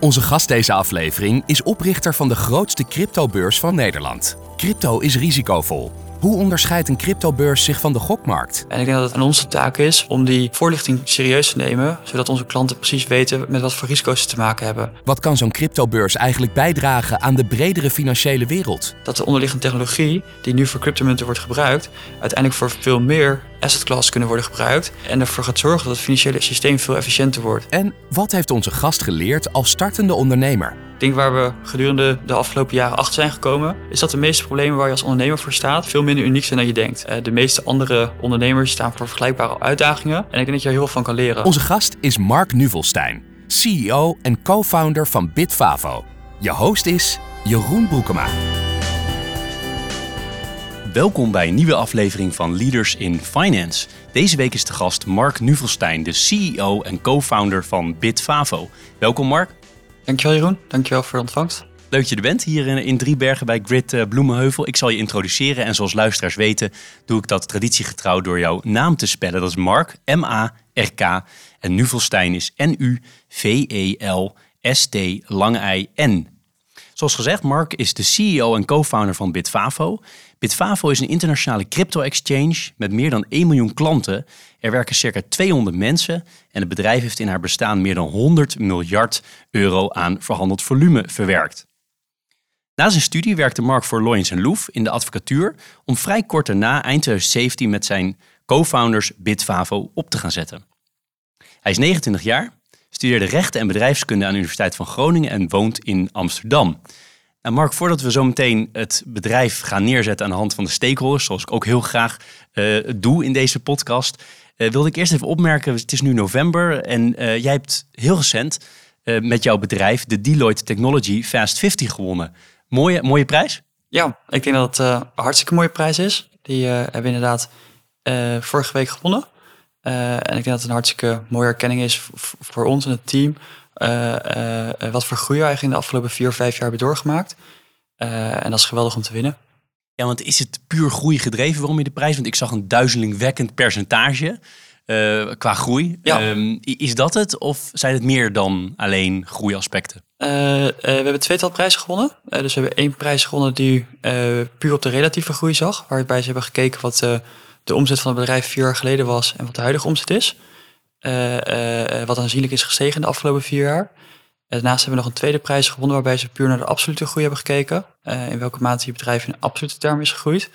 Onze gast deze aflevering is oprichter van de grootste cryptobeurs van Nederland. Crypto is risicovol. Hoe onderscheidt een cryptobeurs zich van de gokmarkt? En ik denk dat het aan onze taak is om die voorlichting serieus te nemen, zodat onze klanten precies weten met wat voor risico's ze te maken hebben. Wat kan zo'n cryptobeurs eigenlijk bijdragen aan de bredere financiële wereld? Dat de onderliggende technologie, die nu voor cryptomunten wordt gebruikt, uiteindelijk voor veel meer asset class kunnen worden gebruikt en ervoor gaat zorgen dat het financiële systeem veel efficiënter wordt. En wat heeft onze gast geleerd als startende ondernemer? Ik denk waar we gedurende de afgelopen jaren achter zijn gekomen, is dat de meeste problemen waar je als ondernemer voor staat veel minder uniek zijn dan je denkt. Eh, De meeste andere ondernemers staan voor vergelijkbare uitdagingen en ik denk dat je er heel veel van kan leren. Onze gast is Mark Nuvelstein, CEO en co-founder van Bitfavo. Je host is Jeroen Broekema. Welkom bij een nieuwe aflevering van Leaders in Finance. Deze week is de gast Mark Nuvelstein, de CEO en co-founder van Bitfavo. Welkom Mark. Dankjewel Jeroen, dankjewel voor de ontvangst. Leuk dat je er bent hier in, Driebergen bij Grid eh, Bloemenheuvel. Ik zal je introduceren en zoals luisteraars weten doe ik dat traditiegetrouw door jouw naam te spellen. Dat is Mark, M-A-R-K en Nuvelstein is N-U-V-E-L-S-T lange I-N. Zoals gezegd, Mark is de CEO en co-founder van Bitfavo. Bitfavo is een internationale crypto-exchange met meer dan 1 miljoen klanten. Er werken circa 200 mensen en het bedrijf heeft in haar bestaan meer dan 100 miljard euro aan verhandeld volume verwerkt. Na zijn studie werkte Mark voor Loyens Loef in de advocatuur om vrij kort daarna, eind 2017, met zijn co-founders Bitfavo op te gaan zetten. Hij is 29 jaar, studeerde rechten en bedrijfskunde aan de Universiteit van Groningen en woont in Amsterdam. Nou Mark, voordat we zo meteen het bedrijf gaan neerzetten aan de hand van de stakeholders, zoals ik ook heel graag eh, doe in deze podcast, eh, wilde ik eerst even opmerken, het is nu november en eh, jij hebt heel recent eh, met jouw bedrijf de Deloitte Technology Fast 50 gewonnen. Mooie, mooie prijs? Ja, ik denk dat het een hartstikke mooie prijs is. Die hebben we inderdaad vorige week gewonnen. En ik denk dat het een hartstikke mooie erkenning is voor ons en het team. wat voor groei we eigenlijk in de afgelopen vier, vijf jaar hebben doorgemaakt. En dat is geweldig om te winnen. Ja, want is het puur groei gedreven waarom je de prijs? Want ik zag een duizelingwekkend percentage eh, qua groei. Ja. Ehm, is dat het of zijn het meer dan alleen groeiaspecten? Eh, eh, we hebben tweetal prijzen gewonnen. Dus we hebben één prijs gewonnen die puur op de relatieve groei zag. Waarbij ze hebben gekeken wat de omzet van het bedrijf vier jaar geleden was en wat de huidige omzet is. Wat aanzienlijk is gestegen in de afgelopen vier jaar. Daarnaast hebben we nog een tweede prijs gewonnen waarbij ze puur naar de absolute groei hebben gekeken. Eh, in welke mate je bedrijf in absolute termen is gegroeid.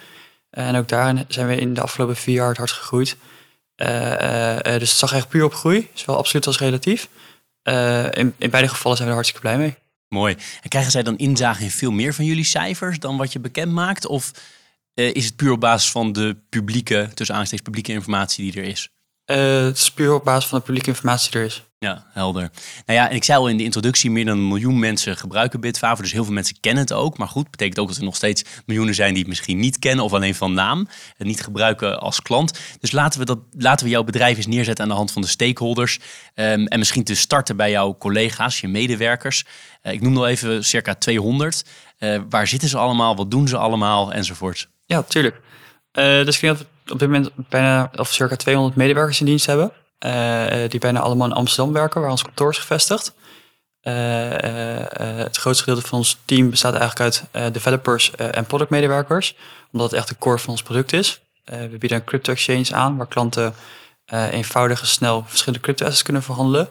en ook daarin zijn we in de afgelopen vier jaar het hardst gegroeid. Eh, eh, dus het zag echt puur op groei, zowel absoluut als relatief. In, in beide gevallen zijn we er hartstikke blij mee. Mooi. En krijgen zij dan inzage in veel meer van jullie cijfers dan wat je bekend maakt? Of is het puur op basis van de publieke, tussen aanstekens publieke informatie die er is? Het is puur op basis van de publieke informatie die er is. Ja, helder. Nou ja, en ik zei al in de introductie, meer dan een miljoen mensen gebruiken Bitfavo. Dus heel veel mensen kennen het ook. Maar goed, betekent ook dat er nog steeds miljoenen zijn die het misschien niet kennen of alleen van naam. En niet gebruiken als klant. Dus laten we, dat, laten we jouw bedrijf eens neerzetten aan de hand van de stakeholders. Ehm, en misschien te starten bij jouw collega's, je medewerkers. Eh, ik noem nog even circa 200. Eh, waar zitten ze allemaal? Wat doen ze allemaal? Enzovoort. Ja, tuurlijk. Eh, dus ik denk dat we op dit moment bijna of circa 200 medewerkers in dienst hebben. Eh, die bijna allemaal in Amsterdam werken, waar ons kantoor is gevestigd. Eh, eh, het grootste gedeelte van ons team bestaat eigenlijk uit developers en productmedewerkers. Omdat het echt de core van ons product is. We bieden een crypto exchange aan waar klanten eenvoudig en snel verschillende crypto assets kunnen verhandelen.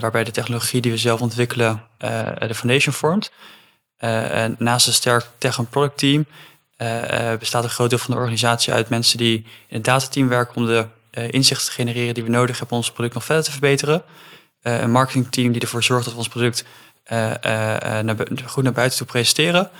Waarbij de technologie die we zelf ontwikkelen de foundation vormt. En naast een sterk tech- en product team bestaat een groot deel van de organisatie uit mensen die in het datateam werken om de inzichten te genereren die we nodig hebben om ons product nog verder te verbeteren. Eh, een marketingteam die ervoor zorgt dat we ons product eh, eh, eh, goed naar buiten toe presenteren.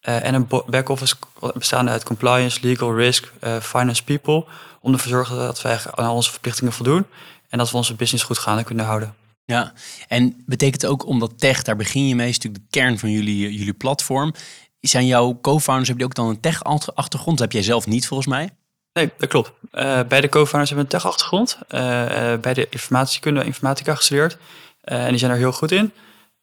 Eh, en een back-office bestaande uit compliance, legal, risk, eh, finance people. Om ervoor te zorgen dat wij aan onze verplichtingen voldoen. En dat we onze business goed gaande kunnen houden. Ja, en betekent ook omdat tech, daar begin je mee, is natuurlijk de kern van jullie, jullie platform. Zijn jouw co-founders, hebben die ook dan een tech-achtergrond? Dat heb jij zelf niet volgens mij. Nee, dat klopt. Uh, beide co-founders hebben een tech-achtergrond. Uh, beide informatiekunde informatica gestudeerd. en die zijn er heel goed in.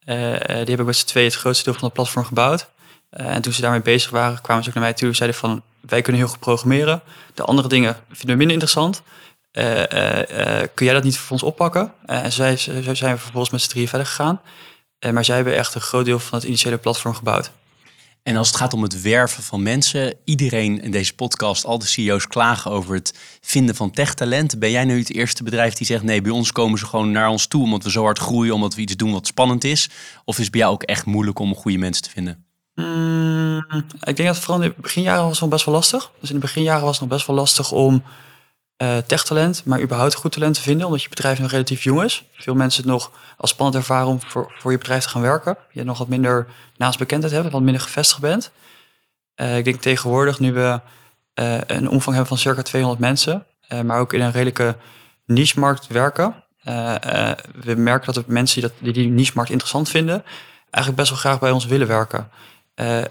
die hebben met z'n twee het grootste deel van het platform gebouwd. en toen ze daarmee bezig waren, kwamen ze ook naar mij toe en zeiden van... wij kunnen heel goed programmeren. De andere dingen vinden we minder interessant. kun jij dat niet voor ons oppakken? en zo, zijn we vervolgens met z'n drieën verder gegaan. maar zij hebben echt een groot deel van het initiële platform gebouwd. En als het gaat om het werven van mensen, iedereen in deze podcast, al de CEO's klagen over het vinden van techtalent. Ben jij nu het eerste bedrijf die zegt: nee, bij ons komen ze gewoon naar ons toe omdat we zo hard groeien, omdat we iets doen wat spannend is? Of is het bij jou ook echt moeilijk om goede mensen te vinden? Mm, ik denk dat vooral in de beginjaren was het nog best wel lastig. Dus in de beginjaren was het nog best wel lastig om uh, techtalent, maar überhaupt goed talent te vinden, omdat je bedrijf nog relatief jong is. Veel mensen het nog als spannend ervaren om voor, voor je bedrijf te gaan werken. Je nog wat minder naastbekendheid hebt, wat minder gevestigd bent. Uh, ik denk tegenwoordig, nu we uh, een omvang hebben van circa 200 mensen, maar ook in een redelijke niche-markt werken. we merken dat de mensen die, dat, die die niche-markt interessant vinden, eigenlijk best wel graag bij ons willen werken.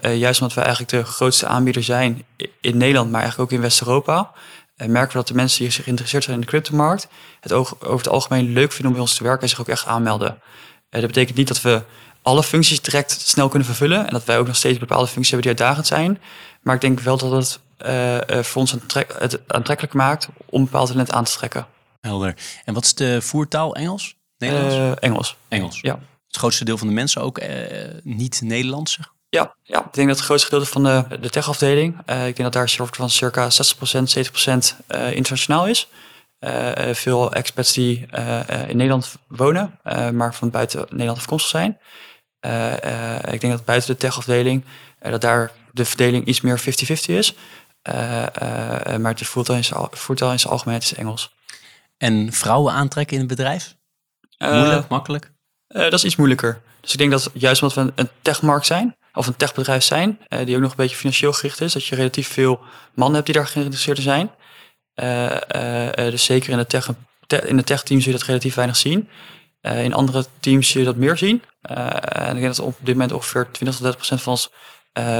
juist omdat we eigenlijk de grootste aanbieder zijn in Nederland, maar eigenlijk ook in West-Europa. En merken we dat de mensen die zich geïnteresseerd zijn in de cryptomarkt het over het algemeen leuk vinden om bij ons te werken en zich ook echt aanmelden. Uh, dat betekent niet dat we alle functies direct snel kunnen vervullen en dat wij ook nog steeds bepaalde functies hebben die uitdagend zijn. Maar ik denk wel dat het uh, voor ons het aantrekkelijk maakt om bepaald talent aan te trekken. Helder. En wat is de voertaal? Engels? Nederlands? Engels. Engels. Ja. Het grootste deel van de mensen ook niet Nederlands, ja, ja, ik denk dat het grootste gedeelte van de, de tech-afdeling, uh, ik denk dat daar een soort van circa 60%, 70% uh, internationaal is. Uh, veel expats die in Nederland wonen, maar van buiten Nederland afkomstig zijn. ik denk dat buiten de tech-afdeling, dat daar de verdeling iets meer 50-50 is. maar het voertaal in, in zijn algemeenheid is Engels. En vrouwen aantrekken in het bedrijf? Moeilijk, makkelijk? dat is iets moeilijker. Dus ik denk dat juist omdat we een techmarkt zijn, of een techbedrijf zijn, uh, die ook nog een beetje financieel gericht is, dat je relatief veel mannen hebt die daar geïnteresseerd zijn. Uh, uh, dus zeker in de tech, in de tech team zul je dat relatief weinig zien. in andere teams zul je dat meer zien. en ik denk dat op dit moment ongeveer 20 tot 30 procent van ons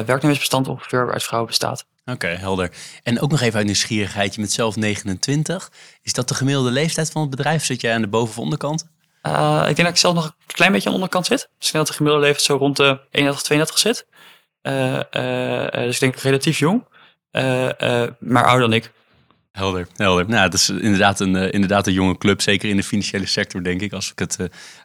werknemersbestand ongeveer uit vrouwen bestaat. Oké, helder. En ook nog even uit nieuwsgierigheid, je bent zelf 29. Is dat de gemiddelde leeftijd van het bedrijf? Zit jij aan de boven- of onderkant? Uh, ik denk dat ik zelf nog een klein beetje aan de onderkant zit. Dus dat de gemiddelde leeftijd zo rond de 31, 32 zit. Uh, uh, dus ik denk relatief jong, maar ouder dan ik. Helder, helder. Nou, het is inderdaad een, inderdaad een jonge club, zeker in de financiële sector, denk ik. Als ik, het,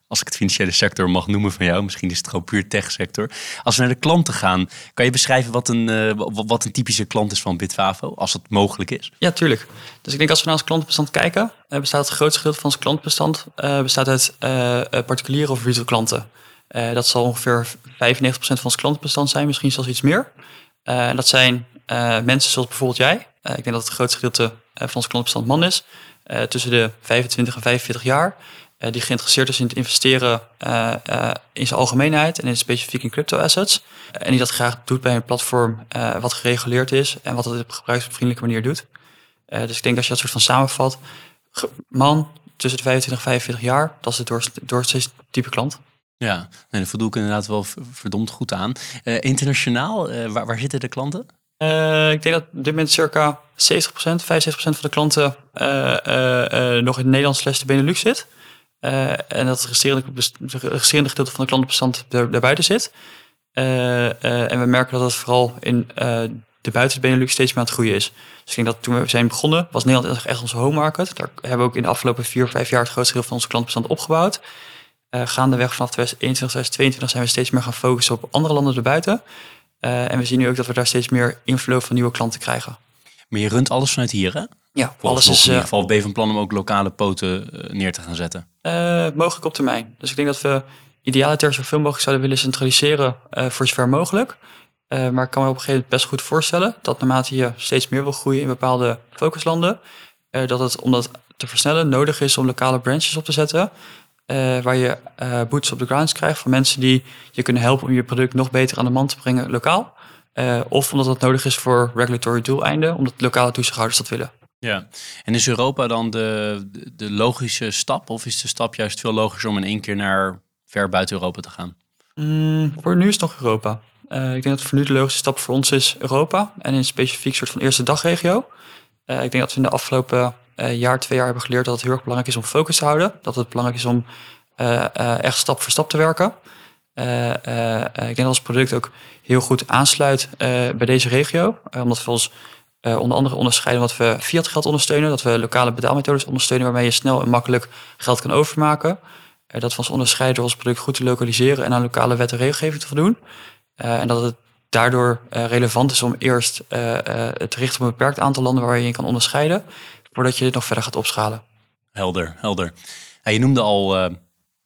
als ik het financiële sector mag noemen van jou. Misschien is het gewoon puur tech-sector. Als we naar de klanten gaan, kan je beschrijven wat een, wat een typische klant is van Bitfavo, als het mogelijk is? Ja, tuurlijk. Dus ik denk als we naar ons klantenbestand kijken, bestaat het grootste gedeelte van ons klantenbestand bestaat uit particuliere of retail klanten. Dat zal ongeveer 95% van ons klantenbestand zijn, misschien zelfs iets meer. Dat zijn mensen zoals bijvoorbeeld jij. Ik denk dat het grootste gedeelte van ons klantenbestand man is. tussen de 25 en 45 jaar. die geïnteresseerd is in het investeren in zijn algemeenheid en in specifiek in crypto assets. en die dat graag doet bij een platform wat gereguleerd is en wat het op gebruiksvriendelijke manier doet. dus ik denk als je dat soort van samenvat, man tussen de 25 en 45 jaar, dat is het doorsteeds type klant. Ja, en daar voldoe ik inderdaad wel verdomd goed aan. Internationaal, waar, zitten de klanten? Uh, ik denk dat op dit moment circa 70%, 75% van de klanten nog in Nederland slash de Benelux zit. en dat het resterende, gedeelte van de klantenbestand daarbuiten zit. en we merken dat het vooral in de buiten Benelux steeds meer aan het groeien is. Dus dat toen we zijn begonnen, was Nederland echt onze home market. Daar hebben we ook in de afgelopen vier, vijf jaar het grootste deel van onze klantenbestand opgebouwd. Gaandeweg vanaf 2021, 2022 zijn we steeds meer gaan focussen op andere landen erbuiten. Uh, en we zien nu ook dat we daar steeds meer inflow van nieuwe klanten krijgen. Maar je runt alles vanuit hier, hè? Ja, alles is... In ieder geval ben je van plan om ook lokale poten neer te gaan zetten? mogelijk op termijn. Dus ik denk dat we idealiter zoveel mogelijk zouden willen centraliseren voor zover mogelijk. maar ik kan me op een gegeven moment best goed voorstellen dat naarmate je steeds meer wil groeien in bepaalde focuslanden, dat het om dat te versnellen nodig is om lokale branches op te zetten. Uh, waar je uh, boots op de ground krijgt van mensen die je kunnen helpen om je product nog beter aan de man te brengen lokaal. Uh, of omdat dat nodig is voor regulatory doeleinden, omdat lokale toezichthouders dat willen. Ja, en is Europa dan de, de logische stap? Of is de stap juist veel logischer om in één keer naar ver buiten Europa te gaan? Mm, voor nu is het nog Europa. ik denk dat voor nu de logische stap voor ons is Europa. En in specifiek soort van eerste dagregio. ik denk dat we in de afgelopen jaar, twee jaar hebben geleerd dat het heel erg belangrijk is om focus te houden. Dat het belangrijk is om echt stap voor stap te werken. ik denk dat ons product ook heel goed aansluit bij deze regio. omdat we ons onder andere onderscheiden wat we fiat geld ondersteunen. Dat we lokale betaalmethodes ondersteunen waarmee je snel en makkelijk geld kan overmaken. Dat we ons onderscheiden door ons product goed te lokaliseren en aan lokale wet en regelgeving te voldoen. En dat het daardoor relevant is om eerst te richten op een beperkt aantal landen waar je je kan onderscheiden, voordat je het nog verder gaat opschalen. Helder, helder. je noemde al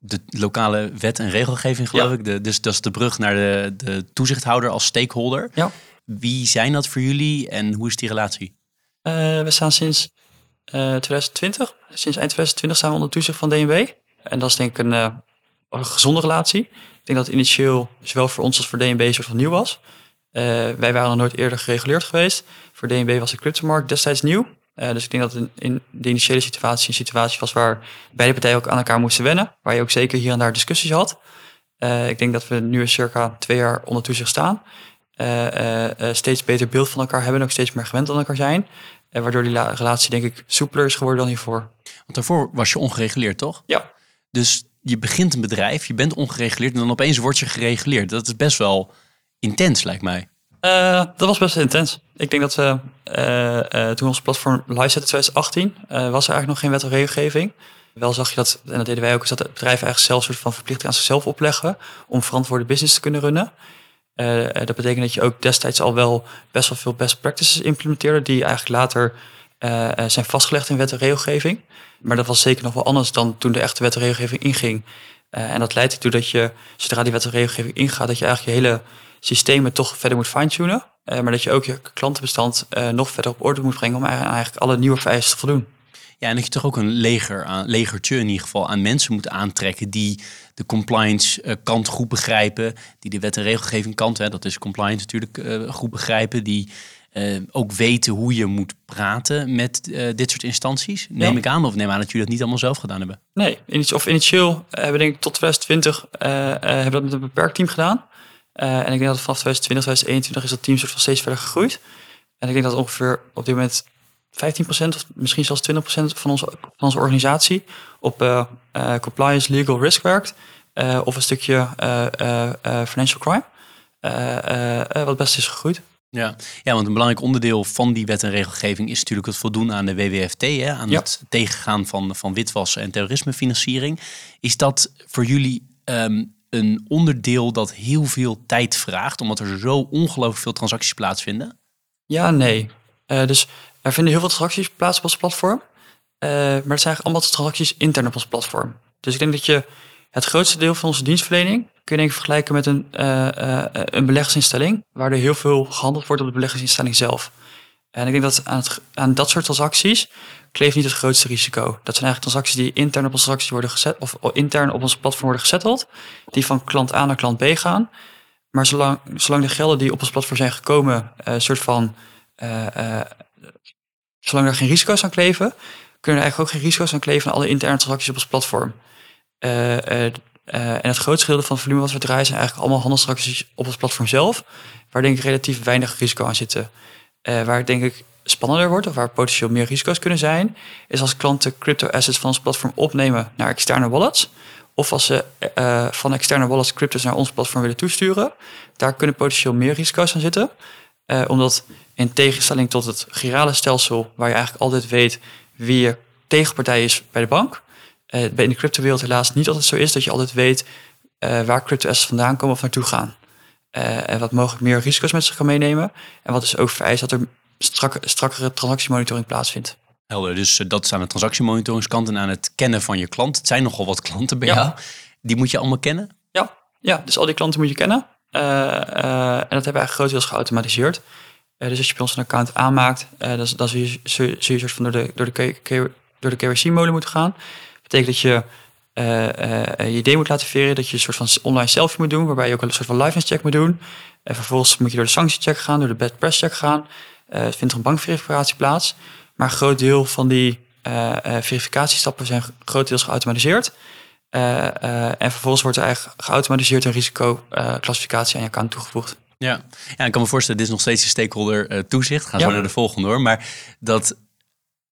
de lokale wet en regelgeving, geloof ik. De, dus dat is de brug naar de, de toezichthouder als stakeholder. Ja. Wie zijn dat voor jullie en hoe is die relatie? Uh, we staan sinds uh, eh, 2020, sinds eind 2020 staan we onder toezicht van DNB. En dat is denk ik een, uh, een gezonde relatie. Ik denk dat het initieel zowel voor ons als voor DNB een soort van nieuw was. wij waren nog nooit eerder gereguleerd geweest. Voor DNB was de cryptomarkt destijds nieuw. Dus ik denk dat in, in, de initiële situatie een situatie was waar beide partijen ook aan elkaar moesten wennen. Waar je ook zeker hier en daar discussies had. ik denk dat we nu circa twee jaar onder toezicht staan. Uh, steeds beter beeld van elkaar hebben, ook steeds meer gewend aan elkaar zijn. En waardoor die relatie denk ik soepeler is geworden dan hiervoor. Want daarvoor was je ongereguleerd, toch? Ja. Dus je begint een bedrijf, je bent ongereguleerd en dan opeens word je gereguleerd. Dat is best wel intens, lijkt mij. Dat was best intens. Ik denk dat we toen ons platform live zetten in 2018, was er eigenlijk nog geen wet of regelgeving. Wel zag je dat, en dat deden wij ook, is dat bedrijf eigenlijk zelf soort van verplichting aan zichzelf opleggen om verantwoorde business te kunnen runnen. Uh, dat betekent dat je ook destijds al wel best wel veel best practices implementeerde, die eigenlijk later uh, zijn vastgelegd in wet en regelgeving. Maar dat was zeker nog wel anders dan toen de echte wet en regelgeving inging. Uh, en dat leidt ertoe dat je, zodra die wet en regelgeving ingaat, dat je eigenlijk je hele systemen toch verder moet fine-tunen. maar dat je ook je klantenbestand nog verder op orde moet brengen om eigenlijk alle nieuwe vereisten te voldoen. Ja, en dat je toch ook een leger aan, legertje in ieder geval aan mensen moet aantrekken die de compliance uh, kant goed begrijpen, die de wet en regelgeving kant, hè, dat is compliance natuurlijk, uh, goed begrijpen, die uh, ook weten hoe je moet praten met dit soort instanties. Neem ik aan, of neem aan dat jullie dat niet allemaal zelf gedaan hebben? Nee, of initieel hebben we denk ik tot 2020 hebben we dat met een beperkt team gedaan. En ik denk dat vanaf 2020, 2021 is dat team soort van steeds verder gegroeid. En ik denk dat ongeveer op dit moment 15% of misschien zelfs 20% van onze, van onze organisatie op uh, uh, compliance legal risk werkt. Uh, of een stukje financial crime. wat best is gegroeid. Ja. ja, want een belangrijk onderdeel van die wet en regelgeving is natuurlijk het voldoen aan de WWFT, hè, aan het tegengaan van, van witwassen en terrorismefinanciering. Is dat voor jullie um, een onderdeel dat heel veel tijd vraagt, omdat er zo ongelooflijk veel transacties plaatsvinden? Ja, nee. dus er vinden heel veel transacties plaats op ons platform. Uh, maar het zijn allemaal transacties intern op ons platform. Dus ik denk dat je het grootste deel van onze dienstverlening kun je ik vergelijken met een, uh, een beleggingsinstelling, waar er heel veel gehandeld wordt op de beleggingsinstelling zelf. En ik denk dat aan, aan dat soort transacties kleeft niet het grootste risico. Dat zijn eigenlijk transacties die intern op onze transactie worden gezet, of intern op ons platform worden gezetteld, die van klant A naar klant B gaan. Maar zolang, zolang de gelden die op ons platform zijn gekomen, een soort van zolang er geen risico's aan kleven, kunnen er eigenlijk ook geen risico's aan kleven aan alle interne transacties op ons platform. En het grootste gedeelte van het volume wat we draaien zijn eigenlijk allemaal handelstransacties op ons platform zelf, waar denk ik relatief weinig risico aan zitten. Waar het denk ik spannender wordt, of waar potentieel meer risico's kunnen zijn, is als klanten crypto assets van ons platform opnemen naar externe wallets. Of als ze van externe wallets cryptos naar ons platform willen toesturen. Daar kunnen potentieel meer risico's aan zitten. omdat in tegenstelling tot het girale stelsel, waar je eigenlijk altijd weet wie je tegenpartij is bij de bank. Uh, in de cryptowereld helaas niet altijd zo is dat je altijd weet waar crypto-assets vandaan komen of naartoe gaan. Uh, en wat mogelijk meer risico's met zich kan meenemen. En wat dus ook vereist dat er strakke, strakkere transactiemonitoring plaatsvindt. Helder, dus dat is aan de transactiemonitoringskant en aan het kennen van je klant. Het zijn nogal wat klanten bij jou. Die moet je allemaal kennen? Ja, ja dus al die klanten moet je kennen. en dat hebben we eigenlijk grotendeels geautomatiseerd. Uh, dus als je bij ons een account aanmaakt, uh, dan, dan zul je, zul je soort van door de, door de, door de KYC-molen moeten gaan. Dat betekent dat je uh, je idee moet laten veren, dat je een soort van online selfie moet doen, waarbij je ook een soort van liveness check moet doen. En vervolgens moet je door de sanctiecheck gaan, door de bad press check gaan. vindt er een bankverificatie plaats. Maar een groot deel van die verificatiestappen zijn grotendeels geautomatiseerd. en vervolgens wordt er eigenlijk geautomatiseerd een risicoclassificatie aan je account toegevoegd. Ja. ja, ik kan me voorstellen, dit is nog steeds een stakeholder uh, toezicht. Gaan Ja. zo naar de volgende hoor. Maar dat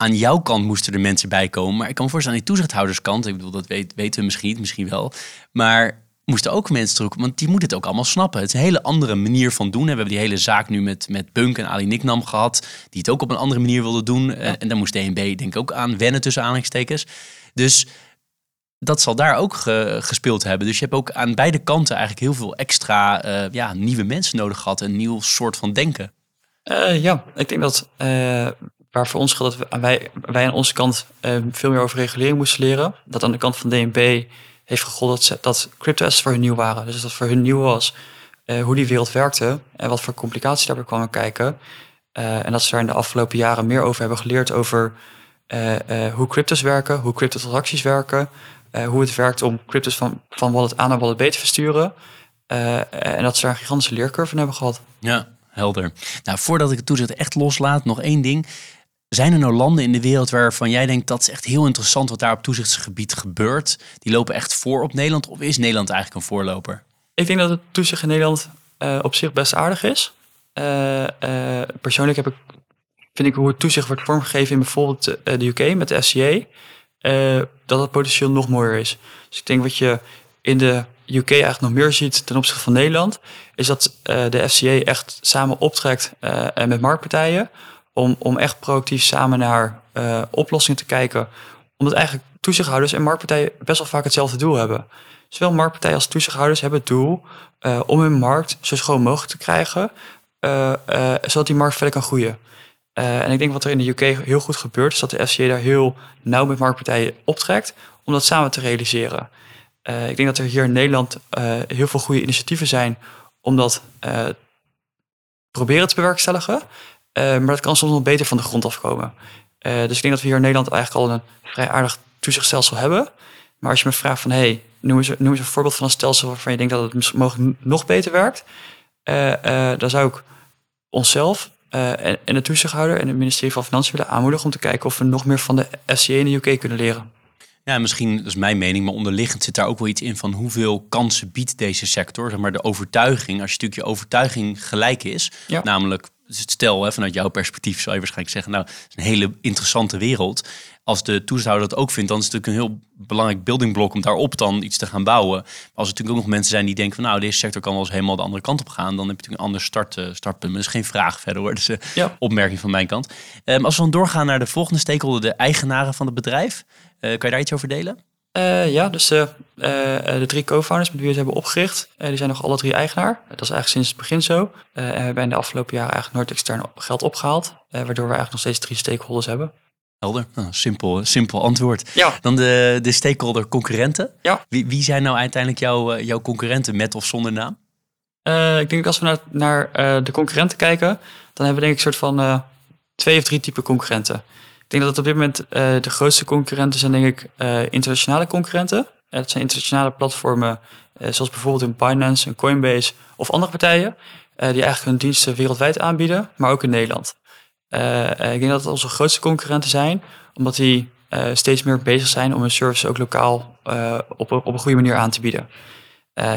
aan jouw kant moesten er mensen bij komen. Maar ik kan me voorstellen, aan die toezichthouderskant, ik bedoel, dat weet, weten we misschien niet, misschien wel. Maar moesten ook mensen terug, want die moeten het ook allemaal snappen. Het is een hele andere manier van doen. En we hebben die hele zaak nu met, met Bunk en Ali Niknam gehad, die het ook op een andere manier wilden doen. Eh, En daar moest DNB denk ik ook aan wennen tussen aanhalingstekens. Dus dat zal daar ook ge- gespeeld hebben. Dus je hebt ook aan beide kanten eigenlijk heel veel extra eh, ja, nieuwe mensen nodig gehad. Een nieuw soort van denken. Eh, ja, ik denk dat waar voor ons geldt dat wij, wij aan onze kant eh, veel meer over regulering moesten leren. Dat aan de kant van DNB heeft gegolden dat, dat crypto-assets voor hun nieuw waren. Dus dat voor hun nieuw was eh, hoe die wereld werkte en wat voor complicaties daarbij kwamen kijken. Eh, en dat ze daar in de afgelopen jaren meer over hebben geleerd over hoe cryptos werken, hoe cryptotransacties werken, hoe het werkt om cryptos van, van wallet A naar wallet B te versturen. En dat ze daar een gigantische leercurve hebben gehad. Ja, helder. Nou, voordat ik het toezicht echt loslaat, nog één ding. Zijn er nou landen in de wereld waarvan jij denkt dat is echt heel interessant wat daar op toezichtsgebied gebeurt? Die lopen echt voor op Nederland of is Nederland eigenlijk een voorloper? Ik denk dat het toezicht in Nederland eh, op zich best aardig is. Eh, eh, persoonlijk heb ik, vind ik hoe het toezicht wordt vormgegeven in bijvoorbeeld de UK met de eh, dat het potentieel nog mooier is. Dus ik denk wat je in de UK eigenlijk nog meer ziet ten opzichte van Nederland, is dat de FCA echt samen optrekt met marktpartijen om, om echt proactief samen naar eh, oplossingen te kijken. Omdat eigenlijk toezichthouders en marktpartijen best wel vaak hetzelfde doel hebben. Zowel marktpartijen als toezichthouders hebben het doel eh, om hun markt zo schoon mogelijk te krijgen, eh, zodat die markt verder kan groeien. En ik denk wat er in de UK heel goed gebeurt, is dat de FCA daar heel nauw met marktpartijen optrekt om dat samen te realiseren. Ik denk dat er hier in Nederland heel veel goede initiatieven zijn om dat proberen te bewerkstelligen. Eh, maar dat kan soms nog beter van de grond afkomen. Eh, dus ik denk dat we hier in Nederland eigenlijk al een vrij aardig toezichtstelsel hebben. Maar als je me vraagt van, hey, noem eens, noem eens een voorbeeld van een stelsel waarvan je denkt dat het mogelijk nog beter werkt. eh, dan zou ik onszelf en, en de toezichthouder en het ministerie van Financiën willen aanmoedigen om te kijken of we nog meer van de FCA in de UK kunnen leren. Ja, misschien, dat is mijn mening, maar onderliggend zit daar ook wel iets in van hoeveel kansen biedt deze sector. Zeg maar de overtuiging, als je natuurlijk je overtuiging gelijk is, Ja. namelijk, stel hè, vanuit jouw perspectief zou je waarschijnlijk zeggen, nou, het is een hele interessante wereld. Als de toezichthouder dat ook vindt, dan is het natuurlijk een heel belangrijk buildingblok om daarop dan iets te gaan bouwen. Maar als er natuurlijk ook nog mensen zijn die denken van, nou, deze sector kan wel eens helemaal de andere kant op gaan, dan heb je natuurlijk een ander start, eh, startpunt. Maar dat is geen vraag verder hoor, dus een Ja. opmerking van mijn kant. Ehm, als we dan doorgaan naar de volgende stakeholder, de eigenaren van het bedrijf. Eh, kan je daar iets over delen? Eh, ja, dus eh, eh, de drie co-founders met wie we het hebben opgericht, die zijn nog alle drie eigenaar. dat is eigenlijk sinds het begin zo. En we hebben in de afgelopen jaren eigenlijk nooit extern geld opgehaald, eh, waardoor we eigenlijk nog steeds drie stakeholders hebben. Helder. Nou, simpel, simpel antwoord. Ja, Dan de, de stakeholder concurrenten. Ja. Wie, wie zijn nou uiteindelijk jouw, jouw concurrenten met of zonder naam? Ik denk als we naar, naar de concurrenten kijken, dan hebben we denk ik een soort van twee of drie typen concurrenten. Ik denk dat op dit moment eh, de grootste concurrenten zijn, denk ik, eh, internationale concurrenten. Eh, dat zijn internationale platformen, zoals bijvoorbeeld een Binance, een Coinbase of andere partijen, die eigenlijk hun diensten wereldwijd aanbieden, maar ook in Nederland. Ik denk dat het onze grootste concurrenten zijn, omdat die steeds meer bezig zijn om hun service ook lokaal op, op een goede manier aan te bieden.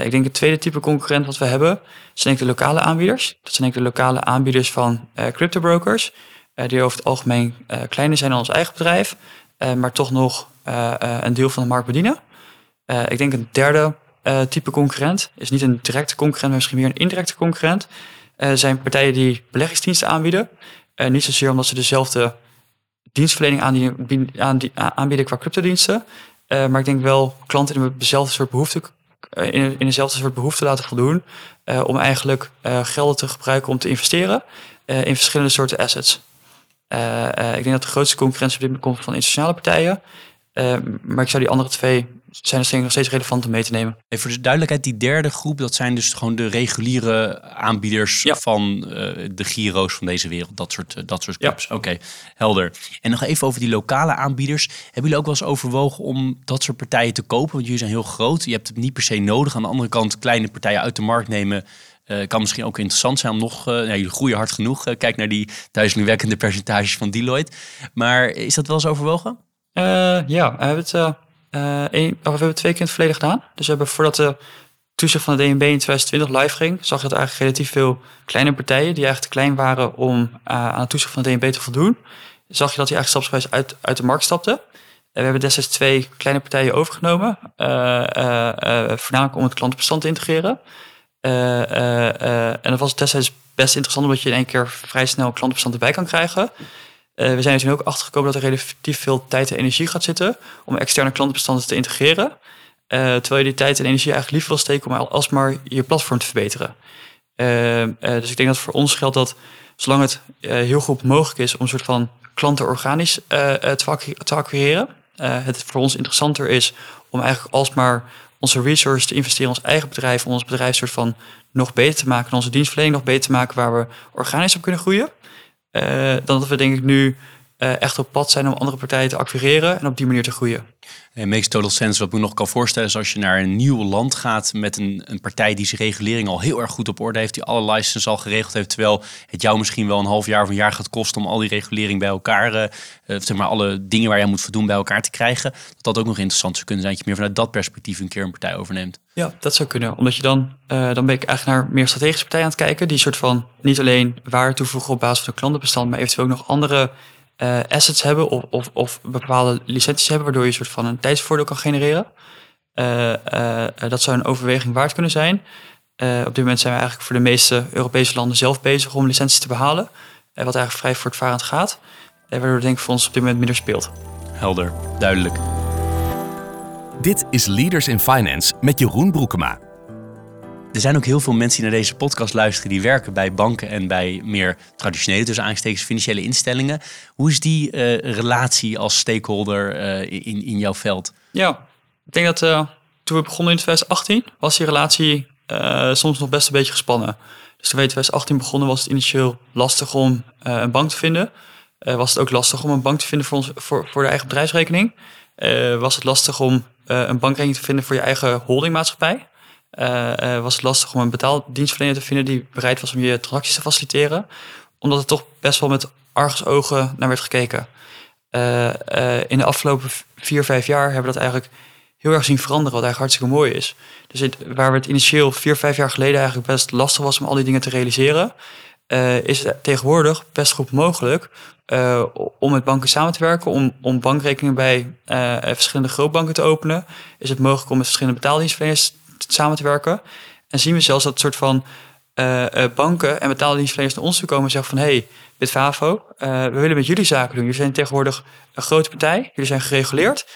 Ik denk het tweede type concurrent wat we hebben, zijn denk ik de lokale aanbieders. Dat zijn denk ik de lokale aanbieders van eh cryptobrokers, eh, die over het algemeen eh, kleiner zijn dan ons eigen bedrijf, eh, maar toch nog eh, eh, een deel van de markt bedienen. Eh, ik denk een derde eh, type concurrent is niet een directe concurrent, maar misschien meer een indirecte concurrent. Eh, zijn partijen die beleggingsdiensten aanbieden. Eh, niet zozeer omdat ze dezelfde dienstverlening aanbieden, qua cryptodiensten. Eh, maar ik denk wel klanten in dezelfde soort behoefte, eh, in, dezelfde soort behoefte laten voldoen. eh, om eigenlijk eh, gelden te gebruiken om te investeren eh, in verschillende soorten assets. Eh, eh, ik denk dat de grootste concurrentie op dit moment komt van internationale partijen. Eh, maar ik zou die andere twee zijn er denk ik nog steeds relevant om mee te nemen. Even voor de duidelijkheid, die derde groep, dat zijn dus gewoon de reguliere aanbieders Ja. van eh, de Giro's van deze wereld. Dat soort, dat soort Ja. clubs. Oké, helder. En nog even over die lokale aanbieders. Hebben jullie ook wel eens overwogen om dat soort partijen te kopen? Want jullie zijn heel groot. Je hebt het niet per se nodig. Aan de andere kant, kleine partijen uit de markt nemen. Eh, kan misschien ook interessant zijn om nog... jullie groeien hard genoeg. Eh, kijk naar die duizelingwekkende percentages van Deloitte. Maar is dat wel eens overwogen? Ja, we hebben het, of we hebben twee keer in het verleden gedaan. Dus we hebben voordat de toezicht van de DNB in 2020 live ging, zag je dat eigenlijk relatief veel kleine partijen, die eigenlijk te klein waren om aan het toezicht van de DNB te voldoen, zag je dat die eigenlijk stapsgewijs uit, uit de markt stapten. En we hebben destijds twee kleine partijen overgenomen, voornamelijk om het klantenbestand te integreren. En dat was destijds best interessant, omdat je in één keer vrij snel klantenbestand erbij kan krijgen. we zijn er toen ook achtergekomen dat er relatief veel tijd en energie gaat zitten om externe klantenbestanden te integreren. Terwijl je die tijd en energie eigenlijk liever wil steken om alsmaar je platform te verbeteren. Dus ik denk dat voor ons geldt dat zolang het heel goed mogelijk is om een soort van klanten organisch te acquireren, het voor ons interessanter is om eigenlijk alsmaar onze resources te investeren in ons eigen bedrijf, om ons bedrijf soort van nog beter te maken, en onze dienstverlening nog beter te maken waar we organisch op kunnen groeien. dan dat we denk ik nu echt op pad zijn om andere partijen te acquireren en op die manier te groeien. Het makes total sense. Wat ik me nog kan voorstellen is als je naar een nieuw land gaat met een, een partij die zijn regulering al heel erg goed op orde heeft, die alle licenses al geregeld heeft, terwijl het jou misschien wel een half jaar of een jaar gaat kosten om al die regulering bij elkaar, uh, zeg maar alle dingen waar je moet voldoen bij elkaar te krijgen, dat dat ook nog interessant zou kunnen zijn dat je meer vanuit dat perspectief een keer een partij overneemt. Ja, dat zou kunnen. Omdat je dan, uh, dan ben ik eigenlijk naar meer strategische partijen aan het kijken, die soort van niet alleen waarde toevoegen op basis van de klantenbestand, maar eventueel ook nog andere uh, assets hebben of, of, of, bepaalde licenties hebben, waardoor je een soort van een tijdsvoordeel kan genereren. Uh, uh, dat zou een overweging waard kunnen zijn. op dit moment zijn we eigenlijk voor de meeste Europese landen zelf bezig om licenties te behalen. wat eigenlijk vrij voortvarend gaat. waardoor denk ik voor ons op dit moment minder speelt. Helder, duidelijk. Dit is Leaders in Finance met Jeroen Broekema. Er zijn ook heel veel mensen die naar deze podcast luisteren die werken bij banken en bij meer traditionele, dus aangestekens financiële instellingen. Hoe is die uh, relatie als stakeholder uh, in, in jouw veld? Ja, ik denk dat uh, toen we begonnen in 2018 was die relatie soms nog best een beetje gespannen. Dus toen we in 2018 begonnen was het initieel lastig om een bank te vinden. was het ook lastig om een bank te vinden voor, ons, voor, voor de eigen bedrijfsrekening. was het lastig om een bankrekening te vinden voor je eigen holdingmaatschappij. Uh, was het lastig om een betaaldienstverlener te vinden die bereid was om je transacties te faciliteren. Omdat er toch best wel met argusogen naar werd gekeken. Uh, in de afgelopen vier, vijf jaar hebben we dat eigenlijk heel erg zien veranderen, wat eigenlijk hartstikke mooi is. Dus waar het initieel vier, vijf jaar geleden eigenlijk best lastig was om al die dingen te realiseren, is het tegenwoordig best goed mogelijk om met banken samen te werken, om, om bankrekeningen bij verschillende grootbanken te openen. Is het mogelijk om met verschillende betaaldienstverleners samen te werken. En zien we zelfs dat soort van uh, banken en betaaldienstverleners naar ons toe komen en zeggen van... hey, Bitfavo, uh, we willen met jullie zaken doen. Jullie zijn tegenwoordig een grote partij. Jullie zijn gereguleerd.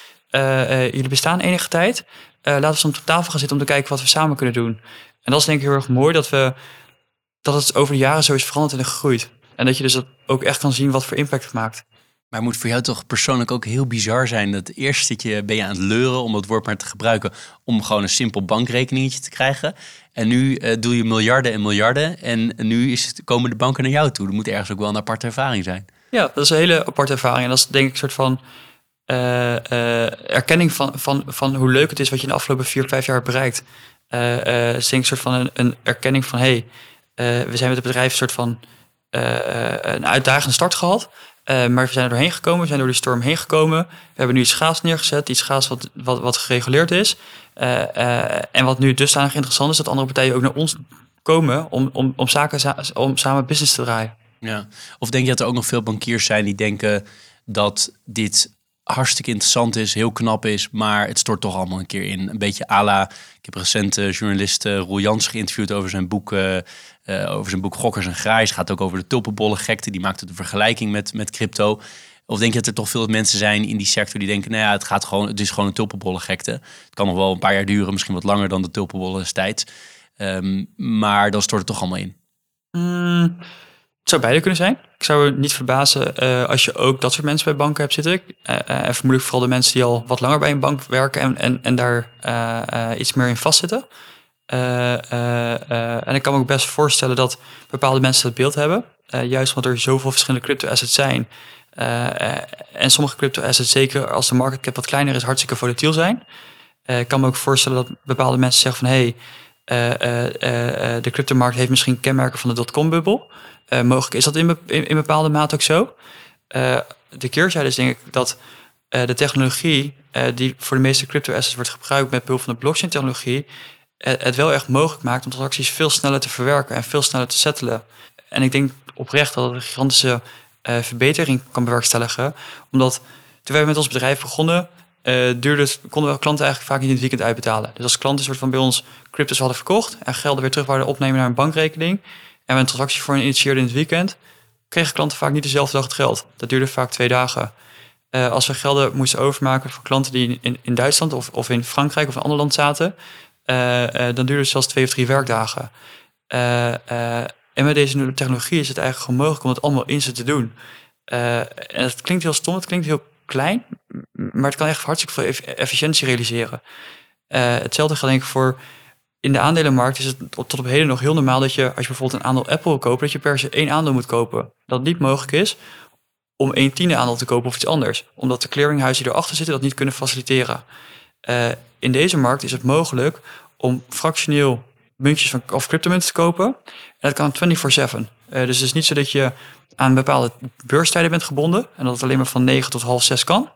jullie bestaan enige tijd. laten we eens tafel gaan zitten om te kijken wat we samen kunnen doen. En dat is denk ik heel erg mooi dat, we, dat het over de jaren zo is veranderd en gegroeid. En dat je dus ook echt kan zien wat voor impact het maakt. Maar het moet voor jou toch persoonlijk ook heel bizar zijn dat eerst zit je, ben je aan het leuren om dat woord maar te gebruiken om gewoon een simpel bankrekeningetje te krijgen. En nu uh, doe je miljarden en miljarden en nu is het, komen de banken naar jou toe. Dat moet ergens ook wel een aparte ervaring zijn. Ja, dat is een hele aparte ervaring. En dat is denk ik een soort van uh, uh, erkenning van, van, van hoe leuk het is wat je in de afgelopen vier, vijf jaar hebt bereikt. Uh, is een soort van een, een erkenning van hé, hey, we zijn met het bedrijf een soort van een uitdagende start gehad. Uh, maar we zijn er doorheen gekomen, we zijn door die storm heen gekomen. We hebben nu iets gaas neergezet, iets gaas wat, wat, gereguleerd is. Uh, uh, en wat nu dusdanig interessant is, dat andere partijen ook naar ons komen om, om, om, zaken, om samen business te draaien. Ja. Of denk je dat er ook nog veel bankiers zijn die denken dat dit hartstikke interessant is, heel knap is, maar het stort toch allemaal een keer in. Een beetje à la, ik heb recent uh, journalist Roel Jans geïnterviewd over zijn boek, over zijn boek Gokkers en Grijs. gaat ook over de tulpenbollen gekte. Die maakt het een vergelijking met, met crypto. Of denk je dat er toch veel mensen zijn in die sector die denken, nou ja, het gaat gewoon, het is gewoon een tulpenbollen gekte. Het kan nog wel een paar jaar duren, misschien wat langer dan de tulpenbollen destijds. Um, maar dan stort het toch allemaal in. Mm, het zou beide kunnen zijn. Ik zou niet verbazen uh, als je ook dat soort mensen bij banken hebt zitten. Uh, uh, en vermoedelijk vooral de mensen die al wat langer bij een bank werken en, en, en daar iets meer in vastzitten. En ik kan me ook best voorstellen dat bepaalde mensen dat beeld hebben. juist omdat er zoveel verschillende crypto assets zijn. en sommige crypto assets, zeker als de market cap wat kleiner is, hartstikke volatiel zijn. ik kan me ook voorstellen dat bepaalde mensen zeggen van hey, de cryptomarkt heeft misschien kenmerken van de dotcom-bubbel. Uh, mogelijk is dat in, in, bepaalde mate ook zo. Uh, de keerzijde is denk ik dat uh, de technologie die voor de meeste crypto assets wordt gebruikt met behulp van de blockchain technologie, het wel echt mogelijk maakt om transacties veel sneller te verwerken en veel sneller te settelen. En ik denk oprecht dat het een gigantische uh, verbetering kan bewerkstelligen. Omdat toen wij met ons bedrijf begonnen, uh, duurde het, konden we klanten eigenlijk vaak niet in het weekend uitbetalen. Dus als klanten soort van bij ons cryptos hadden verkocht en gelden weer terug waren opnemen naar een bankrekening en we een transactie voor hen initieerden in het weekend, kregen klanten vaak niet dezelfde dag het geld. Dat duurde vaak twee dagen. Uh, als we gelden moesten overmaken voor klanten die in, in Duitsland of, of in Frankrijk of een ander land zaten, dan duurde het zelfs twee of drie werkdagen. en met deze technologie is het eigenlijk mogelijk om het allemaal in ze te doen. en het klinkt heel stom, het klinkt heel klein, maar het kan echt hartstikke veel efficiëntie realiseren. hetzelfde geldt denk ik voor in de aandelenmarkt is het tot op heden nog heel normaal dat je, als je bijvoorbeeld een aandeel Apple kopen, dat je per se één aandeel moet kopen. Dat niet mogelijk is om één tiende aandeel te kopen of iets anders. Omdat de clearinghuizen die erachter zitten dat niet kunnen faciliteren. In deze markt is het mogelijk om fractioneel muntjes van, of cryptomunten te kopen. En dat kan 24-7. Uh, dus het is niet zo dat je aan bepaalde beurstijden bent gebonden en dat het alleen maar van 9 tot half 6 kan.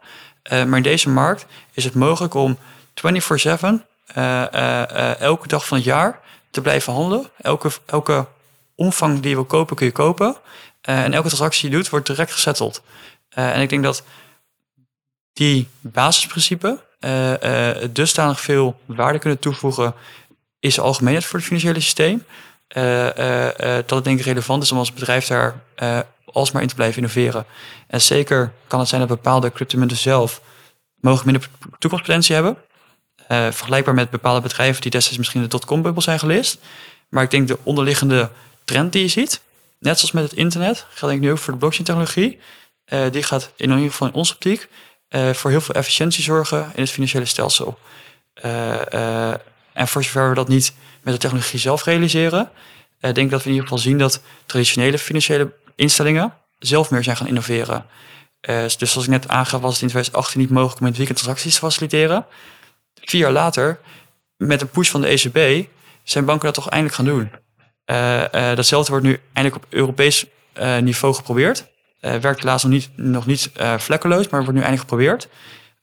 Uh, maar in deze markt is het mogelijk om 24-7 uh, elke dag van het jaar te blijven handelen. Elke, elke omvang die je wil kopen, kun je kopen. en elke transactie die je doet, wordt direct gesetteld. en ik denk dat die basisprincipe dusdanig veel waarde kunnen toevoegen is algemeen voor het financiële systeem. dat het denk ik relevant is om als bedrijf daar alsmaar in te blijven innoveren. En zeker kan het zijn dat bepaalde cryptomunten zelf mogelijk minder toekomstpotentie hebben. Uh, vergelijkbaar met bepaalde bedrijven die destijds misschien de dotcom-bubbel zijn gelist. Maar ik denk de onderliggende trend die je ziet, net zoals met het internet, geldt ik nu ook voor de blockchain-technologie. Uh, die gaat in ieder geval in onze optiek uh, voor heel veel efficiëntie zorgen in het financiële stelsel. en voor zover we dat niet met de technologie zelf realiseren, denk ik dat we in ieder geval zien dat traditionele financiële instellingen zelf meer zijn gaan innoveren. dus zoals ik net aangaf, was het in 2018 niet mogelijk om in het transacties te faciliteren vier jaar later, met een push van de ECB, zijn banken dat toch eindelijk gaan doen. Datzelfde wordt nu eindelijk op Europees niveau geprobeerd. Werkt helaas nog niet, nog niet vlekkeloos, maar wordt nu eindelijk geprobeerd.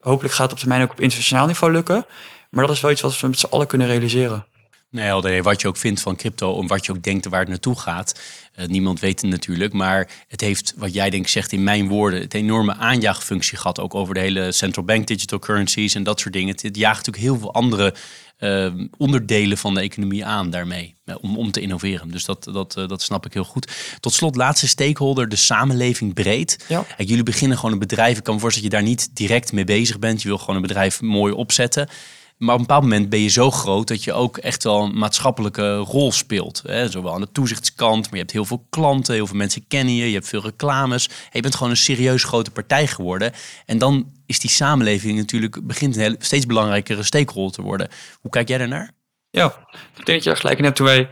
Hopelijk gaat het op termijn ook op internationaal niveau lukken. Maar dat is wel iets wat we met z'n allen kunnen realiseren. Nee, wat je ook vindt van crypto en wat je ook denkt waar het naartoe gaat. Uh, niemand weet het natuurlijk, maar het heeft, wat jij denk zegt in mijn woorden, het enorme aanjaagfunctie gehad. Ook over de hele central bank digital currencies en dat soort dingen. Het, jaagt natuurlijk heel veel andere uh, onderdelen van de economie aan daarmee, om, om te innoveren. Dus dat, dat, uh, dat snap ik heel goed. Tot slot, laatste stakeholder, de samenleving breed. Ja. Kijk, jullie beginnen gewoon een bedrijf. Ik kan me voorstellen dat je daar niet direct mee bezig bent. Je wil gewoon een bedrijf mooi opzetten. Maar op een bepaald moment ben je zo groot dat je ook echt wel een maatschappelijke rol speelt. Hè? Zowel aan de toezichtskant, maar je hebt heel veel klanten, heel veel mensen kennen je, je hebt veel reclames. je bent gewoon een serieus grote partij geworden. En dan is die samenleving natuurlijk begint een steeds belangrijkere steekrol te worden. Hoe kijk jij daarnaar? Ja, ik denk dat je gelijk in hebt. Toen wij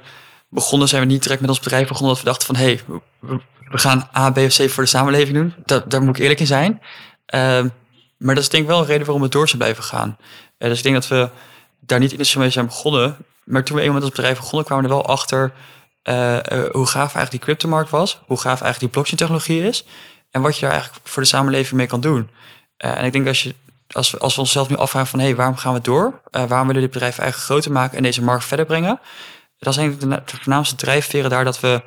begonnen, zijn we niet direct met ons bedrijf begonnen dat we dachten van hey, we, gaan A, B of C voor de samenleving doen. Dat, daar moet ik eerlijk in zijn. Uh, maar dat is denk ik wel een reden waarom we door zijn blijven gaan. Uh, dus ik denk dat we daar niet initieel mee zijn begonnen. Maar toen we eenmaal ons bedrijf begonnen, kwamen we er wel achter uh, uh, hoe gaaf eigenlijk die cryptomarkt was. Hoe gaaf eigenlijk die blockchain technologie is. En wat je daar eigenlijk voor de samenleving mee kan doen. en ik denk dat je, als we, als we onszelf nu afvragen van hé, hey, waarom gaan we door? waarom willen we dit bedrijf eigenlijk groter maken en deze markt verder brengen? Dat is eigenlijk de voornaamste drijfveren daar dat we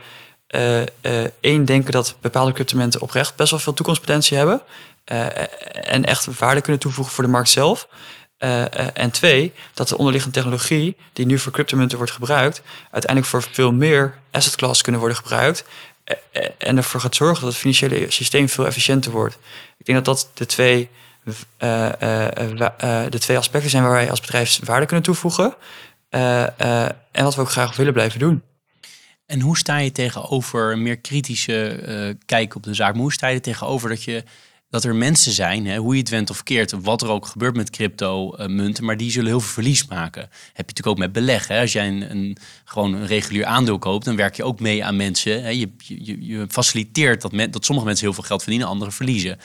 één denken dat bepaalde cryptomenten oprecht best wel veel toekomstpotentie hebben. en echt waarde kunnen toevoegen voor de markt zelf. Uh, uh, en twee, dat de onderliggende technologie die nu voor cryptomunten wordt gebruikt, uiteindelijk voor veel meer asset classes kunnen worden gebruikt. Uh, en ervoor gaat zorgen dat het financiële systeem veel efficiënter wordt. Ik denk dat dat de twee, de twee aspecten zijn waar wij als bedrijf waarde kunnen toevoegen. en wat we ook graag willen blijven doen. En hoe sta je tegenover een meer kritische kijk op de zaak? hoe sta je er tegenover dat je dat er mensen zijn, hè, hoe je het went of keert, wat er ook gebeurt met crypto-munten, maar die zullen heel veel verlies maken. Heb je natuurlijk ook met beleggen. Als jij een, een, gewoon een regulier aandeel koopt, dan werk je ook mee aan mensen. Hè. Je, je, je faciliteert dat, dat sommige mensen heel veel geld verdienen, anderen verliezen.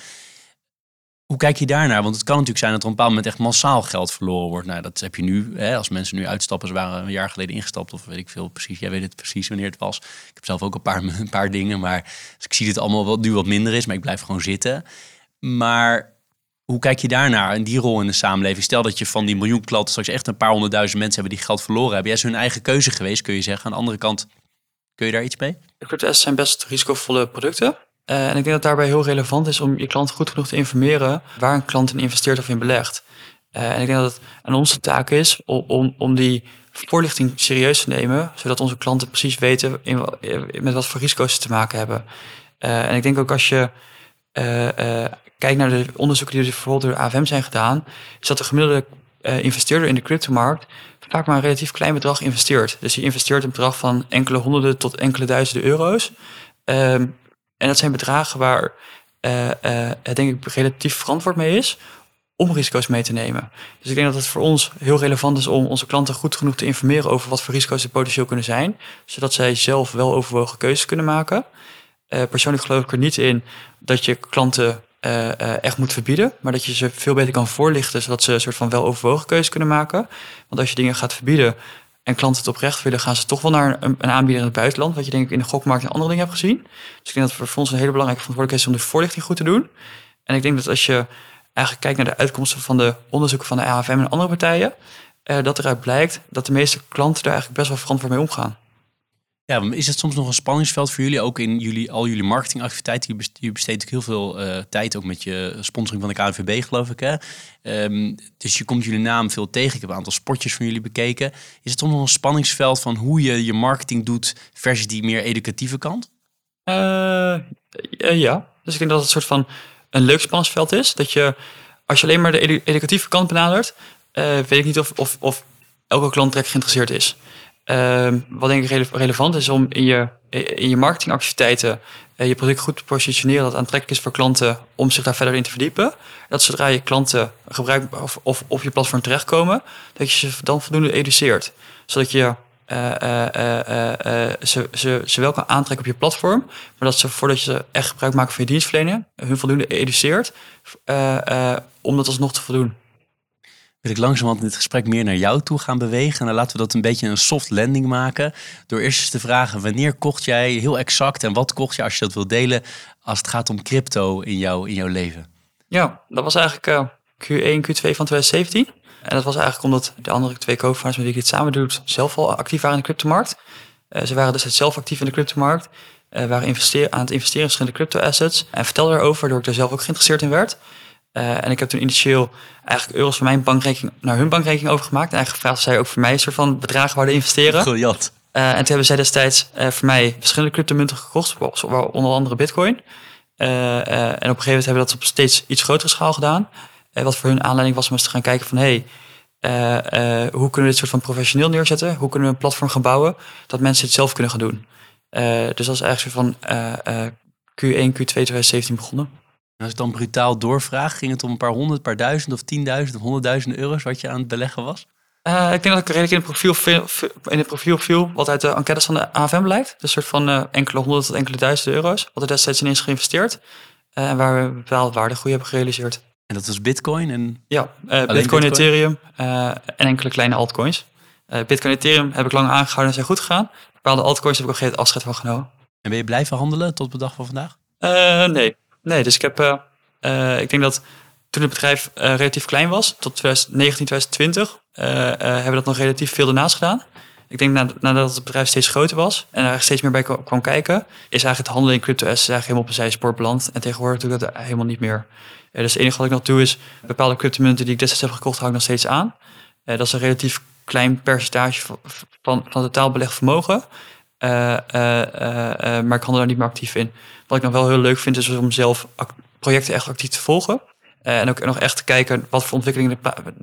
Hoe kijk je daarnaar? Want het kan natuurlijk zijn dat er op een bepaald moment echt massaal geld verloren wordt. Nou, dat heb je nu. Hè, als mensen nu uitstappen, ze waren een jaar geleden ingestapt, of weet ik veel precies. Jij weet het precies wanneer het was. Ik heb zelf ook een paar, een paar dingen, maar dus ik zie het allemaal wat nu wat minder is, maar ik blijf gewoon zitten. Maar Hoe kijk je daarnaar en die rol in de samenleving? Stel dat je van die miljoen klanten straks echt een paar honderdduizend mensen hebben die geld verloren hebben. Jij is hun eigen keuze geweest, kun je zeggen. Aan de andere kant, kun je daar iets mee? Crypto-assets zijn best risicovolle producten. Uh, en ik denk dat daarbij heel relevant is om je klant goed genoeg te informeren waar een klant in investeert of in belegt. Uh, en ik denk dat het aan onze taak is om, om, om die voorlichting serieus te nemen, zodat onze klanten precies weten in, met wat voor risico's ze te maken hebben. En ik denk ook als je kijkt naar de onderzoeken die bijvoorbeeld door de AFM zijn gedaan, is dat de gemiddelde investeerder in de cryptomarkt vaak maar een relatief klein bedrag investeert. Dus die investeert een bedrag van enkele honderden tot enkele duizenden euro's. Um, en dat zijn bedragen waar uh, uh, het denk ik relatief verantwoord mee is om risico's mee te nemen. Dus ik denk dat het voor ons heel relevant is om onze klanten goed genoeg te informeren over wat voor risico's er potentieel kunnen zijn, zodat zij zelf wel overwogen keuzes kunnen maken. Uh, persoonlijk geloof ik er niet in dat je klanten echt moet verbieden, maar dat je ze veel beter kan voorlichten, zodat ze een soort van wel overwogen keuzes kunnen maken. Want als je dingen gaat verbieden, en klanten het oprecht willen, gaan ze toch wel naar een, aanbieder in het buitenland. Wat je denk ik in de gokmarkt en andere dingen hebt gezien. Dus ik denk dat voor ons een hele belangrijke verantwoordelijkheid is om de voorlichting goed te doen. En ik denk dat als je eigenlijk kijkt naar de uitkomsten van de onderzoeken van de AFM en andere partijen, eh, dat eruit blijkt dat de meeste klanten daar eigenlijk best wel verantwoord mee omgaan. Ja, is het soms nog een spanningsveld voor jullie, ook in jullie, al jullie marketingactiviteiten? Je besteedt ook heel veel uh, tijd, ook met je sponsoring van de KNVB, geloof ik. Hè? Um, dus je komt jullie naam veel tegen. Ik heb een aantal spotjes van jullie bekeken. Is het soms nog een spanningsveld van hoe je je marketing doet versus die meer educatieve kant? Uh, ja, dus ik denk dat het een soort van een leuk spanningsveld is. Dat je, als je alleen maar de edu educatieve kant benadert, weet ik niet of, of, of elke klant direct geïnteresseerd is. Uh, wat denk ik relevant is om in je, in je marketingactiviteiten uh, je product goed te positioneren dat aantrekkelijk is voor klanten om zich daar verder in te verdiepen. Dat zodra je klanten gebruik of, of op je platform terechtkomen, dat je ze dan voldoende educeert. Zodat je uh, ze, ze, ze wel kan aantrekken op je platform, maar dat ze voordat je ze echt gebruik maken van je dienstverlening, hun voldoende educeert om dat alsnog te voldoen wil ik langzamerhand in dit gesprek meer naar jou toe gaan bewegen. En dan laten we dat een beetje een soft landing maken. Door eerst eens te vragen, wanneer kocht jij heel exact en wat kocht je als je dat wil delen als het gaat om crypto in, jou, in jouw leven? Ja, dat was eigenlijk uh, Q1, Q2 van 2017. En dat was eigenlijk omdat de andere twee co-founders met wie ik dit samen doe, zelf al actief waren in de cryptomarkt. Uh, ze waren dus zelf actief in de cryptomarkt. Uh, waren aan het investeren in verschillende crypto-assets. En vertelde erover, waardoor ik er zelf ook geïnteresseerd in werd. Uh, en ik heb toen initieel eigenlijk euro's van mijn bankrekening naar hun bankrekening overgemaakt. En eigenlijk gevraagd of zij ook voor mij een soort van bedragen wouden investeren. Briljant. Uh, en toen hebben zij destijds uh, voor mij verschillende cryptomunten gekocht, onder andere bitcoin. en op een gegeven moment hebben we dat op steeds iets grotere schaal gedaan. wat voor hun aanleiding was om eens te gaan kijken van... hey, hoe kunnen we dit soort van professioneel neerzetten? Hoe kunnen we een platform gaan bouwen dat mensen het zelf kunnen gaan doen? dus dat is eigenlijk zo van Q1, Q2 2017 begonnen. Als ik dan brutaal doorvraag, ging het om een paar honderd, paar duizend of tienduizend of honderdduizend euro's wat je aan het beleggen was? Uh, ik denk dat ik redelijk in het profiel, in het profiel viel wat uit de enquêtes van de AFM blijkt. Dus een soort van uh, enkele honderd tot enkele duizenden euro's. Wat er destijds in is geïnvesteerd. Uh, en waar we bepaalde waardegroei hebben gerealiseerd. En dat was bitcoin? En... Ja, bitcoin, bitcoin, Ethereum en enkele kleine altcoins. bitcoin Ethereum heb ik lang aangehouden en zijn goed gegaan. Bepaalde altcoins heb ik ook geen afscheid van genomen. En ben je blijven handelen tot de dag van vandaag? nee, Nee, dus ik heb, uh, uh, ik denk dat toen het bedrijf uh, relatief klein was, tot 2019, 2020, hebben we dat nog relatief veel ernaast gedaan. Ik denk nadat het bedrijf steeds groter was en er steeds meer bij kwam kijken, is eigenlijk het handelen in crypto assets eigenlijk helemaal op een zijspoor beland. En tegenwoordig doe ik dat helemaal niet meer. dus het enige wat ik nog doe is bepaalde cryptomunten die ik destijds heb gekocht, hou ik nog steeds aan. dat is een relatief klein percentage van, van, van het totaal belegd vermogen. Maar ik handel daar niet meer actief in. Wat ik nog wel heel leuk vind, is om zelf projecten echt actief te volgen. En ook nog echt te kijken wat voor ontwikkelingen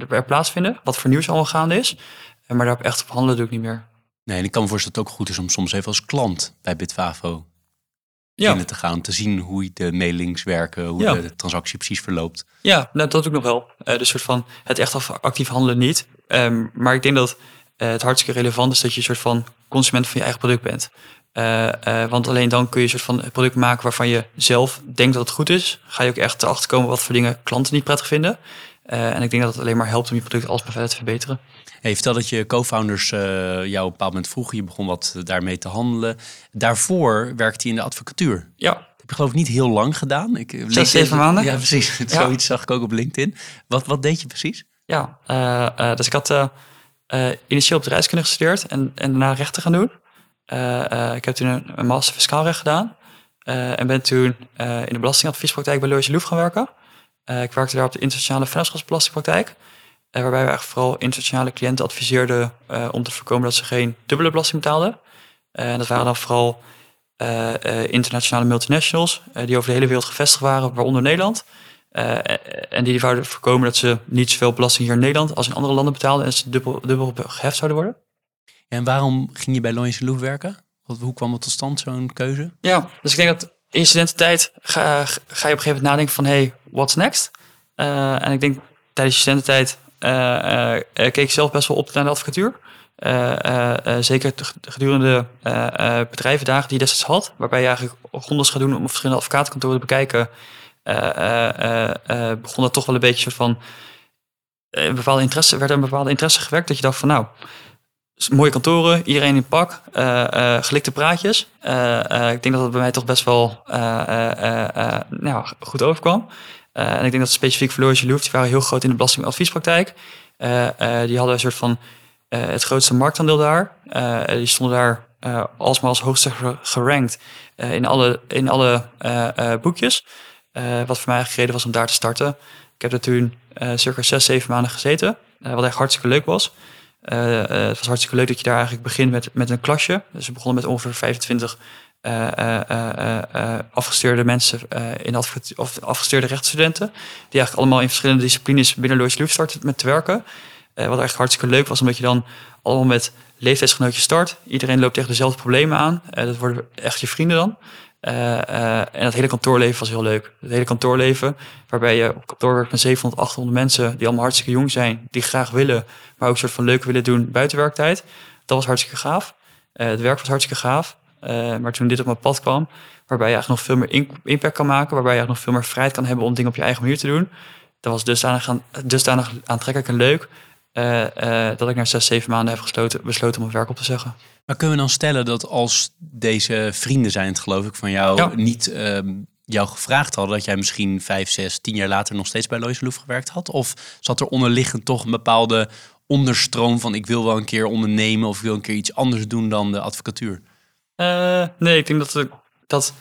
er plaatsvinden. Wat voor nieuws allemaal gaande is. Maar daarop echt op handelen doe ik niet meer. Nee, en ik kan me voorstellen dat het ook goed is om soms even als klant bij Bitvavo ja. binnen te gaan. Te zien hoe de mailings werken, hoe ja. de transactie precies verloopt. Ja, nou, dat doe ik nog wel. Uh, dus soort van het echt actief handelen niet. Um, maar ik denk dat het hartstikke relevant is dat je een soort van consument van je eigen product bent. Uh, uh, want alleen dan kun je een soort van product maken waarvan je zelf denkt dat het goed is. Ga je ook echt erachter komen wat voor dingen klanten niet prettig vinden. En ik denk dat het alleen maar helpt om je product alsmaar verder te verbeteren. Hey, vertel dat je co-founders jou op een bepaald moment vroegen. Je begon wat daarmee te handelen. Daarvoor werkte je in de advocatuur. Ja. Heb je geloof ik niet heel lang gedaan. Ik, Zes, zeven maanden? Ja, precies. Ja. Zoiets zag ik ook op LinkedIn. Wat, wat deed je precies? Ja, eh, eh, dus ik had eh, eh, initieel bedrijfskunde gestudeerd en, en daarna rechten gaan doen. Eh, eh, ik heb toen een, master fiscaal recht gedaan. en ben toen in de belastingadviespraktijk bij Lois Loef gaan werken. Ik werkte daar op de internationale vennootschapsbelastingpraktijk. waarbij we eigenlijk vooral internationale cliënten adviseerden om te voorkomen dat ze geen dubbele belasting betaalden. En dat waren dan vooral internationale multinationals die over de hele wereld gevestigd waren, waaronder Nederland. Eh, en die wouden voorkomen dat ze niet zoveel belasting hier in Nederland als in andere landen betaalden en ze dubbel, dubbel geheft zouden worden. En waarom ging je bij Loyens Loef werken? Wat, hoe kwam het tot stand, zo'n keuze? Ja, dus ik denk dat in studententijd ga, ga je op een gegeven moment nadenken van hey, what's next? Eh, en ik denk tijdens studententijd eh, eh, keek ik zelf best wel op naar de advocatuur. Zeker gedurende bedrijvendagen die je destijds had, waarbij je eigenlijk rondes gaat doen om verschillende advocatenkantoren te bekijken, begon dat toch wel een beetje van eh, een bepaalde interesse, werd er een bepaalde interesse gewekt dat je dacht van nou, mooie kantoren, iedereen in pak, eh, eh, gelikte praatjes. Eh, eh, ik denk dat dat bij mij toch best wel eh, eh, eh, eh, nou, goed overkwam. Eh, en ik denk dat specifiek Lois Loef, die waren heel groot in de belastingadviespraktijk. Eh, eh, die hadden een soort van eh, het grootste marktaandeel daar. Eh, die stonden daar eh, alsmaar als hoogste ge- gerankt eh, in alle, in alle eh, eh, boekjes. Eh, wat voor mij eigenlijk reden was om daar te starten. Ik heb er toen eh, circa zes, zeven maanden gezeten. eh, wat echt hartstikke leuk was. Het was hartstikke leuk dat je daar eigenlijk begint met, met een klasje. Dus we begonnen met ongeveer 25 eh, eh, eh, eh, afgestudeerde mensen in of afgestudeerde rechtsstudenten. Die eigenlijk allemaal in verschillende disciplines binnen Lois Loef starten met te werken. Wat echt hartstikke leuk was, omdat je dan allemaal met leeftijdsgenootjes start. Iedereen loopt tegen dezelfde problemen aan. Dat worden echt je vrienden dan. Eh, eh, en dat hele kantoorleven was heel leuk. Het hele kantoorleven, waarbij je op kantoor werkt met 700, 800 mensen die allemaal hartstikke jong zijn, die graag willen, maar ook een soort van leuk willen doen buiten werktijd. Dat was hartstikke gaaf. Eh, het werk was hartstikke gaaf. Maar toen dit op mijn pad kwam, waarbij je eigenlijk nog veel meer impact kan maken, waarbij je eigenlijk nog veel meer vrijheid kan hebben om dingen op je eigen manier te doen, dat was dusdanig, aan, dusdanig aantrekkelijk en leuk, dat ik na zes, zeven maanden heb gesloten, besloten om het werk op te zeggen. Maar kunnen we dan stellen dat als deze vrienden zijn, het geloof ik, van jou Ja. niet ehm, jou gevraagd hadden, dat jij misschien vijf, zes, tien jaar later nog steeds bij Lois Loef gewerkt had? Of zat er onderliggend toch een bepaalde onderstroom van ik wil wel een keer ondernemen of ik wil een keer iets anders doen dan de advocatuur? Eh, nee, ik denk dat, dat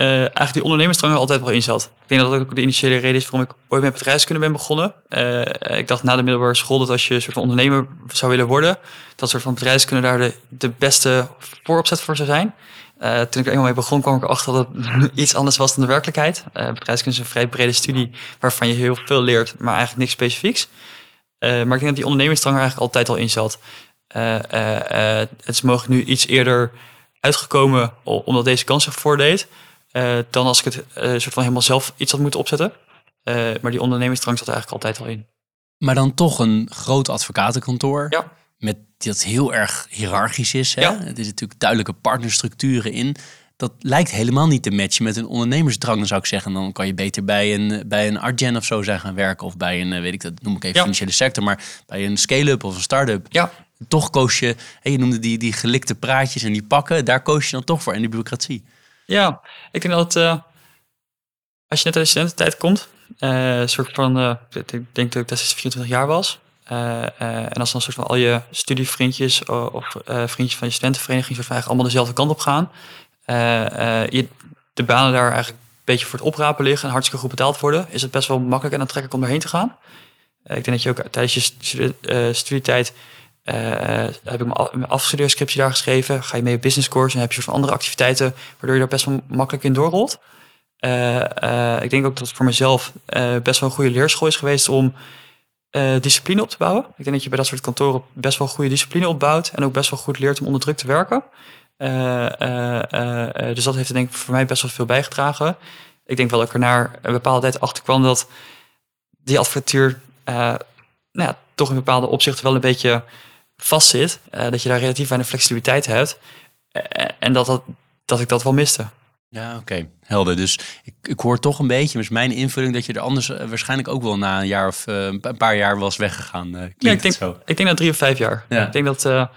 eh, eigenlijk die ondernemersdrang er altijd wel in zat. Ik denk dat dat ook de initiële reden is waarom ik ooit met bedrijfskunde ben begonnen. Eh, ik dacht na de middelbare school dat als je een soort van ondernemer zou willen worden, dat soort van bedrijfskunde daar de, de beste vooropzet voor zou zijn. Eh, toen ik er eenmaal mee begon, kwam ik erachter dat het iets anders was dan de werkelijkheid. Bedrijfskunde is een vrij brede studie waarvan je heel veel leert, maar eigenlijk niks specifieks. Maar ik denk dat die ondernemingsdrang er eigenlijk altijd al in zat. Het is mogelijk nu iets eerder uitgekomen omdat deze kans zich voordeed. Eh, dan als ik het eh, soort van helemaal zelf iets had moeten opzetten. Eh, maar die ondernemingsdrang zat er eigenlijk altijd al in. Maar dan toch een groot advocatenkantoor. Ja. Met dat heel erg hiërarchisch is. Hè? Ja. Het is natuurlijk duidelijke partnerstructuren in. Dat lijkt helemaal niet te matchen met een ondernemersdrang, dan zou ik zeggen. Dan kan je beter bij een, bij een Argen of zo zijn gaan werken. Of bij een, weet ik dat, noem ik even Ja. financiële sector. Maar bij een scale-up of een start-up. Ja, Toch koos je, je noemde die, die gelikte praatjes en die pakken. Daar koos je dan toch voor en die bureaucratie. Ja. ik denk dat eh, als je net uit de studententijd komt, eh, een soort van, eh, ik denk dat ik destijds 24 jaar was. Eh, eh, en als dan soort van al je studievriendjes of eh, vriendjes van je studentenvereniging soort van allemaal dezelfde kant op gaan. eh, eh, je, de banen daar eigenlijk een beetje voor het oprapen liggen en hartstikke goed betaald worden, is het best wel makkelijk en aantrekkelijk om erheen te gaan. Eh, ik denk dat je ook tijdens je stu- eh, studietijd eh, eh, heb ik mijn af- mijn afstudeerscriptie daar geschreven. Ga je mee op business course en heb je soort van andere activiteiten waardoor je daar best wel makkelijk in doorrolt. Eh, eh, ik denk ook dat het voor mezelf eh, best wel een goede leerschool is geweest om eh, discipline op te bouwen. Ik denk dat je bij dat soort kantoren best wel goede discipline opbouwt en ook best wel goed leert om onder druk te werken. Eh, eh, eh, eh, dus dat heeft denk ik voor mij best wel veel bijgedragen. Ik denk wel dat ik er naar een bepaalde tijd achter kwam dat die advocatuur eh, nou ja, toch in bepaalde opzichten wel een beetje vastzit. Eh, dat je daar relatief weinig flexibiliteit hebt. Eh, en dat, dat, dat ik dat wel miste. Ja, oké. Helder. Dus ik, ik hoor toch een beetje, is mijn invulling dat je er anders eh, waarschijnlijk ook wel na een jaar of een pa- een paar jaar was weggegaan. klinkt Ja, ik denk, zo? ik denk dat drie of vijf jaar. Ja. Ik denk dat,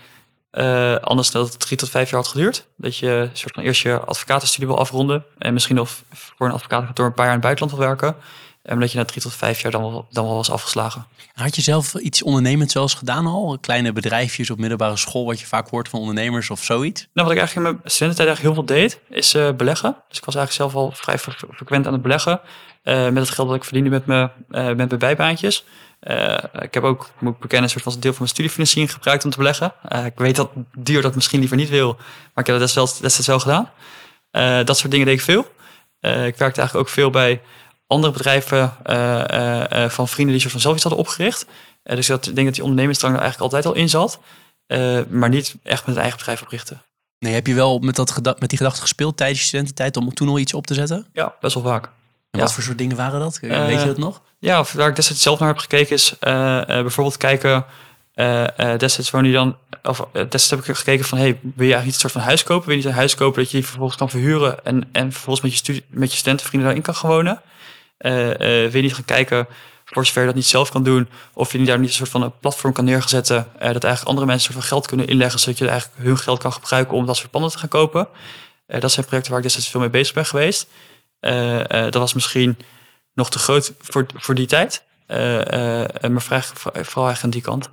Uh, anders dat het drie tot vijf jaar had geduurd. Dat je soort van eerst je advocatenstudie wil afronden. En misschien nog voor een advocatenkantoor een paar jaar in het buitenland wil werken. En dat je na drie tot vijf jaar dan wel, dan wel was afgeslagen. Had je zelf iets ondernemend zelfs gedaan al? Kleine bedrijfjes op middelbare school, wat je vaak hoort van ondernemers of zoiets? Nou, wat ik eigenlijk in mijn studententijd eigenlijk heel veel deed, is uh, beleggen. Dus ik was eigenlijk zelf al vrij frequent aan het beleggen. Uh, met het geld dat ik verdiende met, me, uh, met mijn bijbaantjes. ik heb ook, moet ik bekennen, een soort van deel van mijn studiefinanciering gebruikt om te beleggen. ik weet dat duur dat misschien liever niet wil, maar ik heb dat destijds, destijds wel gedaan. dat soort dingen deed ik veel. ik werkte eigenlijk ook veel bij andere bedrijven uh, uh, van vrienden die soort van zelf iets hadden opgericht. dus dat, ik denk dat die ondernemersdrang er eigenlijk altijd al in zat. maar niet echt met een eigen bedrijf oprichten. Nee, heb je wel met, dat met die gedachte gespeeld tijdens je studententijd om toen al iets op te zetten? Ja, best wel vaak. En wat voor soort dingen waren dat? Weet je dat nog? Ja, waar ik destijds zelf naar heb gekeken is bijvoorbeeld kijken... destijds woon je dan, of destijds heb ik gekeken van, hey, wil je eigenlijk niet een soort van huis kopen? Wil je niet een huis kopen dat je die vervolgens kan verhuren en, en vervolgens met je, studie, met je studentenvrienden daarin kan wonen? Uh, wil je niet gaan kijken, voor zover je dat niet zelf kan doen, of je daar niet een soort van een platform kan neerzetten, uh, dat eigenlijk andere mensen van geld kunnen inleggen, zodat je eigenlijk hun geld kan gebruiken om dat soort panden te gaan kopen. dat zijn projecten waar ik destijds veel mee bezig ben geweest. dat was misschien nog te groot voor, voor die tijd, maar vooral eigenlijk aan die kant.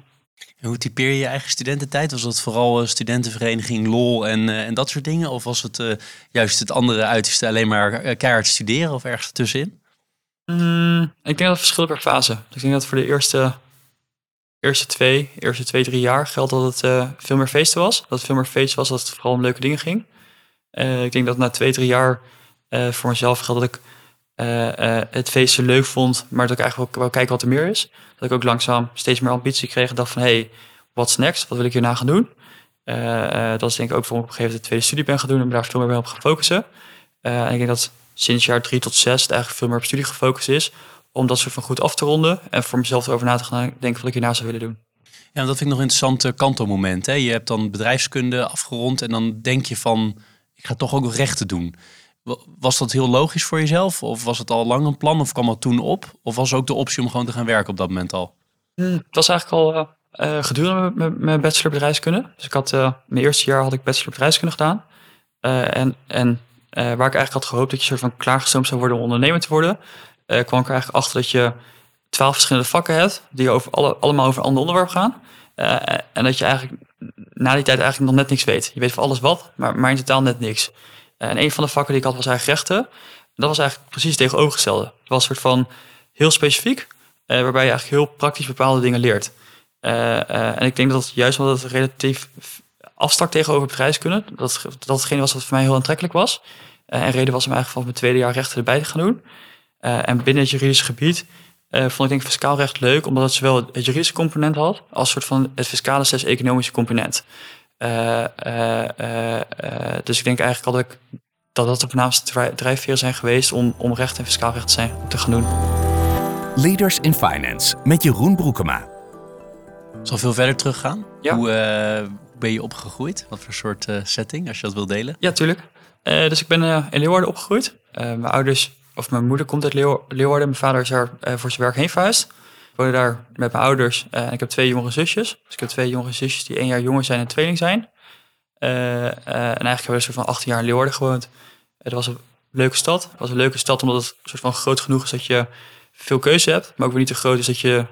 Hoe typeer je je eigen studententijd? Was dat vooral studentenvereniging, lol en, en dat soort dingen? Of was het juist het andere uiterste, alleen maar keihard studeren of ergens ertussenin? Mm, ik denk dat het verschilt per fase. Ik denk dat voor de eerste, eerste twee, eerste twee, drie jaar geldt dat het uh, veel meer feesten was. Dat het veel meer feesten was, dat het vooral om leuke dingen ging. Uh, ik denk dat na twee, drie jaar uh, voor mezelf geldt dat ik het feesten leuk vond, maar dat ik eigenlijk wel, kijken wat er meer is. Dat ik ook langzaam steeds meer ambitie kreeg en dacht van, hey, what's next? Wat wil ik hierna gaan doen? dat is denk ik ook voor op een gegeven moment de tweede studie ben gaan doen en daar veel meer op gaan focussen. en ik denk dat sinds jaar drie tot zes eigenlijk veel meer op studie gefocust is. Om dat soort van goed af te ronden. En voor mezelf erover na te gaan denken wat ik hierna zou willen doen. Ja, dat vind ik nog een interessant kantelmoment. Hè? Je hebt dan bedrijfskunde afgerond en dan denk je van, ik ga toch ook rechten doen. Was dat heel logisch voor jezelf? Of was het al lang een plan? Of kwam dat toen op? Of was ook de optie om gewoon te gaan werken op dat moment al? Hmm, het was eigenlijk al uh, gedurende mijn bachelor bedrijfskunde. Dus ik had, uh, mijn eerste jaar had ik bachelor bedrijfskunde gedaan. Uh, en, en waar ik eigenlijk had gehoopt dat je soort van klaargestoomd zou worden om ondernemer te worden, uh, kwam ik er eigenlijk achter dat je twaalf verschillende vakken hebt, die over alle, allemaal over een ander onderwerp gaan. Uh, en dat je eigenlijk na die tijd eigenlijk nog net niks weet. Je weet van alles wat, maar, maar in totaal net niks. en een van de vakken die ik had was eigenlijk rechten. Dat was eigenlijk precies het tegenovergestelde. Het was een soort van heel specifiek, waarbij je eigenlijk heel praktisch bepaalde dingen leert. en ik denk dat juist omdat het relatief afstak tegenover bedrijfskunde. Dat, dat hetgene was wat voor mij heel aantrekkelijk was. Uh, en reden was om eigenlijk van mijn tweede jaar rechten erbij te gaan doen. Uh, en binnen het juridische gebied uh, vond ik denk fiscaal recht leuk, omdat het zowel het juridische component had, als soort van het fiscale slash economische component. dus ik denk eigenlijk dat ik, dat, dat de voornaamste drijfveren zijn geweest om, om recht en fiscaal recht te, zijn, te gaan doen. Leaders in Finance met Jeroen Broekema. Zal veel verder teruggaan? Ja. Hoe, ben je opgegroeid? Wat voor soort uh, setting, als je dat wil delen? Ja, tuurlijk. Uh, dus ik ben uh, in Leeuwarden opgegroeid. mijn ouders, of mijn moeder komt uit Leeuw Leeuwarden. Mijn vader is daar voor zijn werk heen verhuisd. Ik woonde daar met mijn ouders. en ik heb twee jongere zusjes. Dus ik heb twee jongere zusjes die één jaar jonger zijn en tweeling zijn. en eigenlijk hebben we een soort van 18 jaar in Leeuwarden gewoond. Het was een leuke stad. Het was een leuke stad omdat het soort van groot genoeg is dat je veel keuze hebt. Maar ook weer niet te groot is dat je,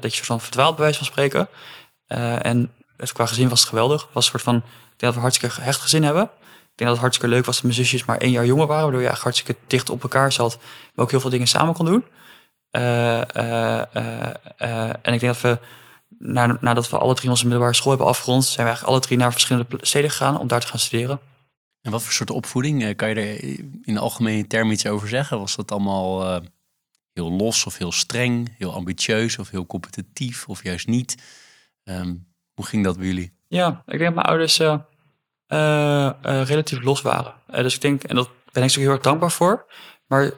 dat je soort van verdwaald bij wijze van spreken. en dus qua gezin was het geweldig. Was een soort van, ik denk dat we hartstikke gehecht gezin hebben. Ik denk dat het hartstikke leuk was dat mijn zusjes maar één jaar jonger waren. Waardoor je hartstikke dicht op elkaar zat. Maar ook heel veel dingen samen kon doen. Uh, uh, uh, en ik denk dat we, nadat we alle drie onze middelbare school hebben afgerond... zijn we eigenlijk alle drie naar verschillende steden gegaan om daar te gaan studeren. En wat voor soort opvoeding? Kan je er in algemene termen iets over zeggen? Was dat allemaal heel los of heel streng, heel ambitieus of heel competitief of juist niet? Um, hoe ging dat bij jullie? Ja, ik denk dat mijn ouders uh, uh, relatief los waren. dus ik denk, en dat ben ik zo heel erg dankbaar voor. Maar ik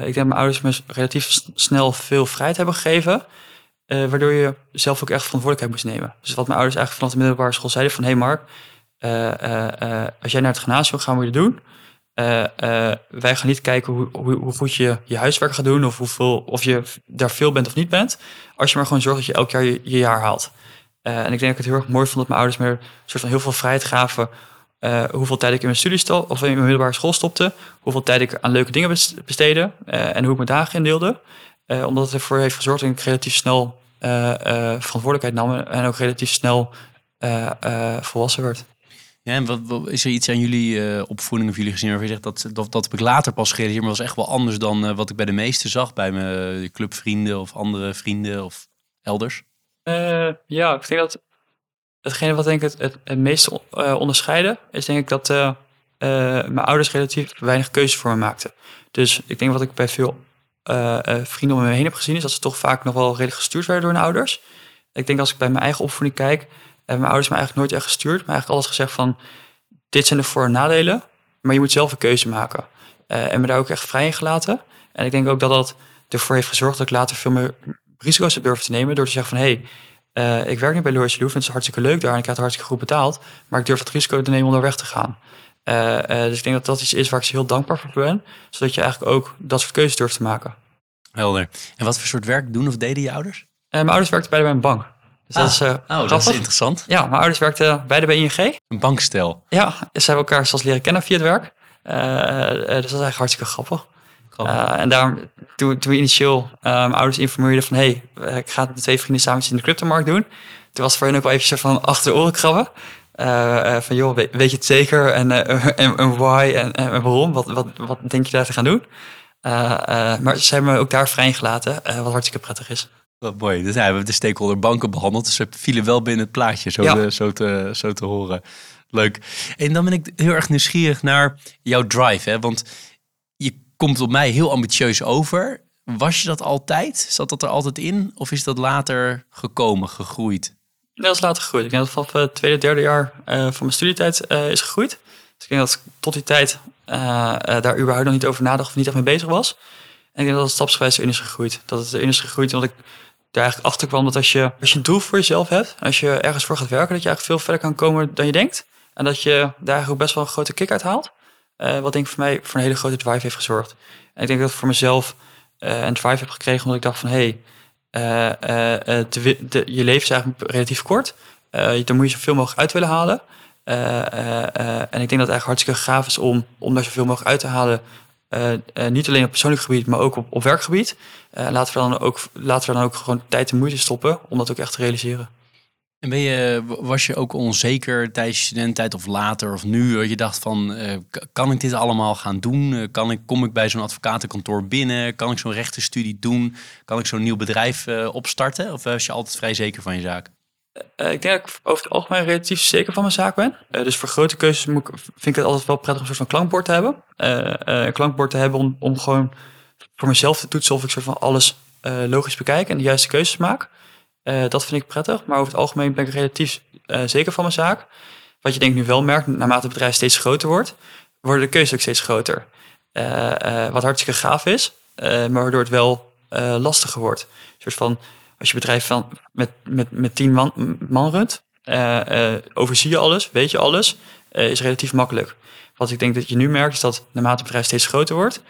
denk dat mijn ouders me relatief snel veel vrijheid hebben gegeven. waardoor je zelf ook echt verantwoordelijkheid moest nemen. Dus wat mijn ouders eigenlijk vanaf de middelbare school zeiden van... hé hey Mark, als jij naar het gymnasium gaat, moet je doen. Wij gaan niet kijken hoe, hoe, hoe, goed je je huiswerk gaat doen... of, hoeveel, of je daar veel bent of niet bent. Als je maar gewoon zorgt dat je elk jaar je, jaar haalt. en ik denk dat ik het heel erg mooi vond dat mijn ouders me een soort van heel veel vrijheid gaven. hoeveel tijd ik in mijn studie of in mijn middelbare school stopte. Hoeveel tijd ik aan leuke dingen besteedde. en hoe ik mijn dagen indeelde. omdat het ervoor heeft gezorgd dat ik relatief snel verantwoordelijkheid nam. En ook relatief snel volwassen werd. Ja, en wat, is er iets aan jullie uh, opvoeding of jullie gezien waarvan je zegt dat, dat, dat ik later pas gerealiseerd, maar was echt wel anders dan uh, wat ik bij de meesten zag, bij mijn uh, clubvrienden of andere vrienden of elders? ja, ik denk dat hetgene wat denk ik het, het, het meeste onderscheiden, is denk ik dat mijn ouders relatief weinig keuzes voor me maakten. Dus ik denk wat ik bij veel vrienden om me heen heb gezien, is dat ze toch vaak nog wel redelijk gestuurd werden door hun ouders. Ik denk als ik bij mijn eigen opvoeding kijk, mijn ouders me eigenlijk nooit echt gestuurd. Maar eigenlijk alles gezegd van, dit zijn de voor- en nadelen. Maar je moet zelf een keuze maken. Uh, en me daar ook echt vrij in gelaten. En ik denk ook dat dat ervoor heeft gezorgd dat ik later veel meer risico's heb durven te nemen. Door te zeggen van, hé, hey, uh, ik werk nu bij Lois Lou. Het is hartstikke leuk daar en ik krijg het hartstikke goed betaald. Maar ik durf het risico te nemen om er weg te gaan. Uh, dus ik denk dat dat iets is waar ik ze heel dankbaar voor ben. Zodat je eigenlijk ook dat soort keuzes durft te maken. Helder. En wat voor soort werk doen of deden je ouders? mijn ouders werkten bij een bank. Dus dat is, uh, oh, dat is interessant. Ja, mijn ouders werkten beide bij ING. Een bankstel. Ja, ze hebben elkaar zelfs leren kennen via het werk. Uh, dus dat is eigenlijk hartstikke grappig. Uh, en daarom, toen, toen we initieel mijn ouders informeerden van... hé, hey, ik ga het met twee vrienden samen in de cryptomarkt doen. Toen was voor hen ook wel even van achter de oren krabben. van joh, weet, weet, je het zeker? En, en, en, why? En, en, waarom? Wat, wat, wat denk je daar te gaan doen? maar ze hebben me ook daar vrij gelaten, wat hartstikke prettig is. Wat mooi. Dus ja, we hebben de stakeholder banken behandeld. Dus ze vielen wel binnen het plaatje, zo, te, zo, te, zo te horen. Leuk. En dan ben ik heel erg nieuwsgierig naar jouw drive. Hè? Want je komt op mij heel ambitieus over. Was je dat altijd? Zat dat er altijd in? Of is dat later gekomen, gegroeid? Nee, dat is later gegroeid. Ik denk dat het van het tweede, derde jaar uh, van mijn studietijd uh, is gegroeid. Dus ik denk dat tot die tijd uh, daar überhaupt nog niet over nadacht of niet echt mee bezig was. En ik denk dat het stapsgewijs erin is gegroeid. Dat het erin is gegroeid omdat ik er eigenlijk achter kwam dat als je, als je een doel voor jezelf hebt, als je ergens voor gaat werken, dat je eigenlijk veel verder kan komen dan je denkt. En dat je daar ook best wel een grote kick uit haalt. Uh, wat denk ik voor mij voor een hele grote drive heeft gezorgd. En ik denk dat ik voor mezelf uh, een drive heb gekregen omdat ik dacht van hé, hey, uh, je leven is eigenlijk relatief kort. daar moet je zoveel mogelijk uit willen halen. en ik denk dat het eigenlijk hartstikke gaaf is om, om daar zoveel mogelijk uit te halen uh, uh, niet alleen op persoonlijk gebied, maar ook op, op werkgebied. Uh, laten, we dan ook, laten we dan ook gewoon tijd en moeite stoppen om dat ook echt te realiseren. En ben je, was je ook onzeker tijdens je studententijd of later of nu? Je dacht van, kan ik dit allemaal gaan doen? Kan ik, kom ik bij zo'n advocatenkantoor binnen? Kan ik zo'n rechtenstudie doen? Kan ik zo'n nieuw bedrijf opstarten? Of was je altijd vrij zeker van je zaak? Uh, ik denk dat ik over het algemeen relatief zeker van mijn zaak ben. Uh, dus voor grote keuzes vind ik het altijd wel prettig om een soort van klankbord te hebben. Een klankbord te hebben om, om gewoon voor mezelf te toetsen of ik soort van alles logisch bekijk en de juiste keuzes maak. dat vind ik prettig, maar over het algemeen ben ik relatief zeker van mijn zaak. Wat je denk ik nu wel merkt, naarmate het bedrijf steeds groter wordt, worden de keuzes ook steeds groter. wat hartstikke gaaf is, maar waardoor het wel lastiger wordt. Een soort van als je bedrijf van, met, met, met tien man, man runt, uh, uh, overzie je alles, weet je alles, uh, is relatief makkelijk. Wat ik denk dat je nu merkt, is dat naarmate het bedrijf steeds groter wordt,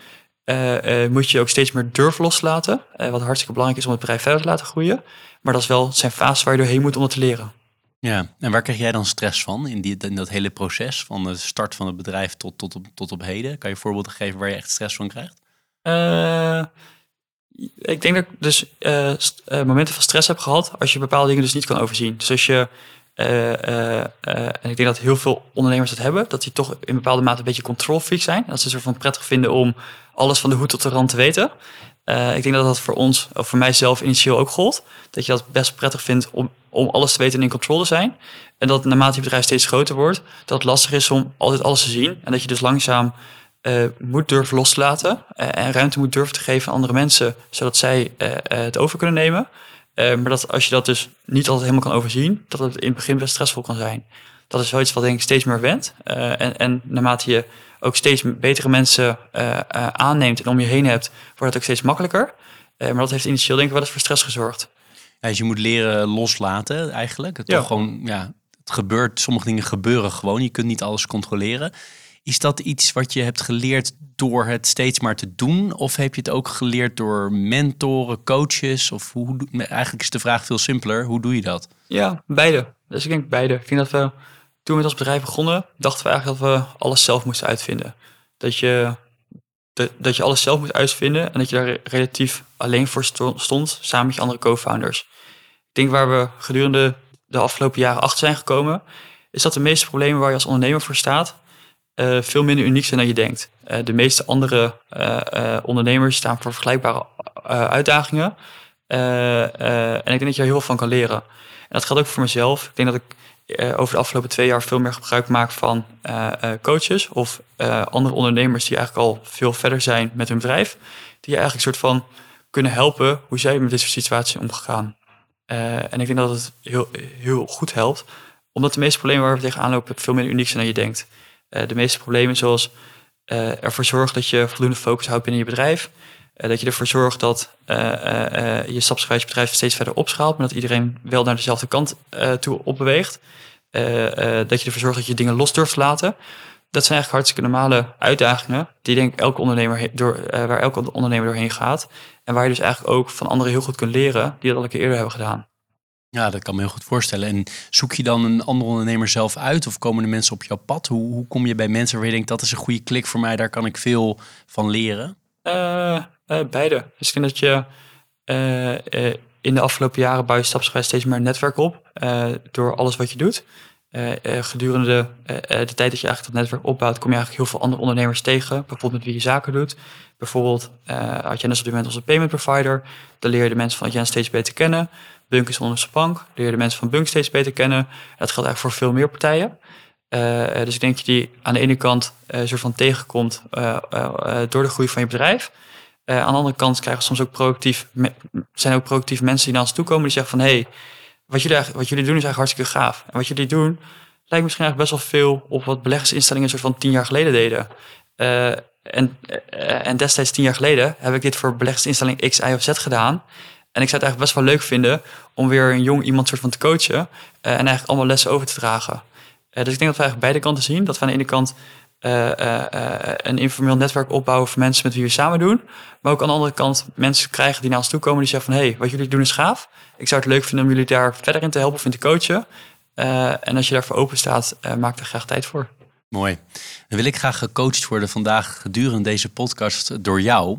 moet je ook steeds meer durven loslaten. wat hartstikke belangrijk is om het bedrijf verder te laten groeien. Maar dat is wel zijn fase waar je doorheen moet om het te leren. Ja, en waar krijg jij dan stress van in, die, in dat hele proces van de start van het bedrijf tot, tot, op, tot op heden? Kan je voorbeelden geven waar je echt stress van krijgt? Ik denk dat ik dus uh, momenten van stress heb gehad als je bepaalde dingen dus niet kan overzien. Dus als je, uh, en ik denk dat heel veel ondernemers dat hebben, dat die toch in bepaalde mate een beetje control freak zijn. Dat ze soort van prettig vinden om alles van de hoed tot de rand te weten. ik denk dat dat voor ons, of voor mijzelf initieel ook gold. Dat je dat best prettig vindt om, om alles te weten en in controle te zijn. En dat naarmate je bedrijf steeds groter wordt, dat het lastig is om altijd alles te zien. En dat je dus langzaam uh, moet durven loslaten uh, en ruimte moet durven te geven aan andere mensen, zodat zij uh, het over kunnen nemen. maar dat als je dat dus niet altijd helemaal kan overzien, dat het in het begin best stressvol kan zijn. Dat is zoiets wat denk ik steeds meer went. en, en naarmate je ook steeds betere mensen aanneemt en om je heen hebt, wordt het ook steeds makkelijker. maar dat heeft initieel denk ik wel eens voor stress gezorgd. Ja, dus je moet leren loslaten eigenlijk. Het, ja. Toch gewoon, ja, het gebeurt, sommige dingen gebeuren gewoon. Je kunt niet alles controleren. Is dat iets wat je hebt geleerd door het steeds maar te doen? Of heb je het ook geleerd door mentoren, coaches? Of hoe, eigenlijk is de vraag veel simpeler. Hoe doe je dat? Ja, beide. Dus ik denk beide. Ik dat we toen we met ons bedrijf begonnen, dachten we eigenlijk dat we alles zelf moesten uitvinden. Dat je, dat je alles zelf moet uitvinden en dat je daar relatief alleen voor stond, samen met je andere co-founders. Ik denk waar we gedurende de afgelopen jaren achter zijn gekomen, is dat de meeste problemen waar je als ondernemer voor staat, uh, veel minder uniek zijn dan je denkt. Uh, de meeste andere uh, ondernemers staan voor vergelijkbare uitdagingen. en ik denk dat je er heel veel van kan leren. En dat geldt ook voor mezelf. Ik denk dat ik over de afgelopen twee jaar veel meer gebruik maak van coaches of andere ondernemers die eigenlijk al veel verder zijn met hun bedrijf. Die je eigenlijk soort van kunnen helpen hoe zij met deze situatie omgegaan. en ik denk dat het heel, heel goed helpt omdat de meeste problemen waar we tegenaan lopen veel minder uniek zijn dan je denkt. Uh, de meeste problemen zoals uh, ervoor zorgen dat je voldoende focus houdt binnen je bedrijf. Uh, dat je ervoor zorgt dat je stapsgewijs bedrijf steeds verder opschaalt, maar dat iedereen wel naar dezelfde kant toe opbeweegt. dat je ervoor zorgt dat je dingen los durft te laten. Dat zijn eigenlijk hartstikke normale uitdagingen die denk ik elke ondernemer door, waar elke ondernemer doorheen gaat. En waar je dus eigenlijk ook van anderen heel goed kunt leren die dat al een keer eerder hebben gedaan. Ja, dat kan me heel goed voorstellen. En zoek je dan een andere ondernemer zelf uit of komen de mensen op jouw pad? Hoe, hoe kom je bij mensen waar je denkt dat is een goede klik voor mij, daar kan ik veel van leren? Uh, beide. Dus ik vind dat je uh, in de afgelopen jaren bouw je stapsgewijs steeds meer netwerk op door alles wat je doet. gedurende de tijd dat je eigenlijk dat netwerk opbouwt, kom je eigenlijk heel veel andere ondernemers tegen. Bijvoorbeeld met wie je zaken doet. Bijvoorbeeld had net op dit moment onze payment provider. Dan leer je de mensen van Jen steeds beter kennen. Bunk is onze bank. Leer de mensen van Bunk steeds beter kennen. Dat geldt eigenlijk voor veel meer partijen. Uh, dus ik denk dat je die aan de ene kant uh, soort van tegenkomt door de groei van je bedrijf. aan de andere kant krijgen we soms ook proactief, zijn ook proactief mensen die naar ons toe komen die zeggen van hé, hey, wat, jullie wat jullie doen is eigenlijk hartstikke gaaf. En wat jullie doen lijkt misschien eigenlijk best wel veel op wat beleggersinstellingen soort van tien jaar geleden deden. en, en destijds tien jaar geleden heb ik dit voor beleggersinstelling X, Y of Z gedaan. En ik zou het eigenlijk best wel leuk vinden om weer een jong iemand soort van te coachen. Uh, en eigenlijk allemaal lessen over te dragen. Uh, dus ik denk dat we eigenlijk beide kanten zien. Dat we aan de ene kant uh, een informeel netwerk opbouwen voor mensen met wie we samen doen. Maar ook aan de andere kant mensen krijgen die naar ons toe komen die zeggen van... hé, hey, wat jullie doen is gaaf. Ik zou het leuk vinden om jullie daar verder in te helpen of in te coachen. en als je daarvoor open staat, maak er graag tijd voor. Mooi. Dan wil ik graag gecoacht worden vandaag gedurende deze podcast door jou.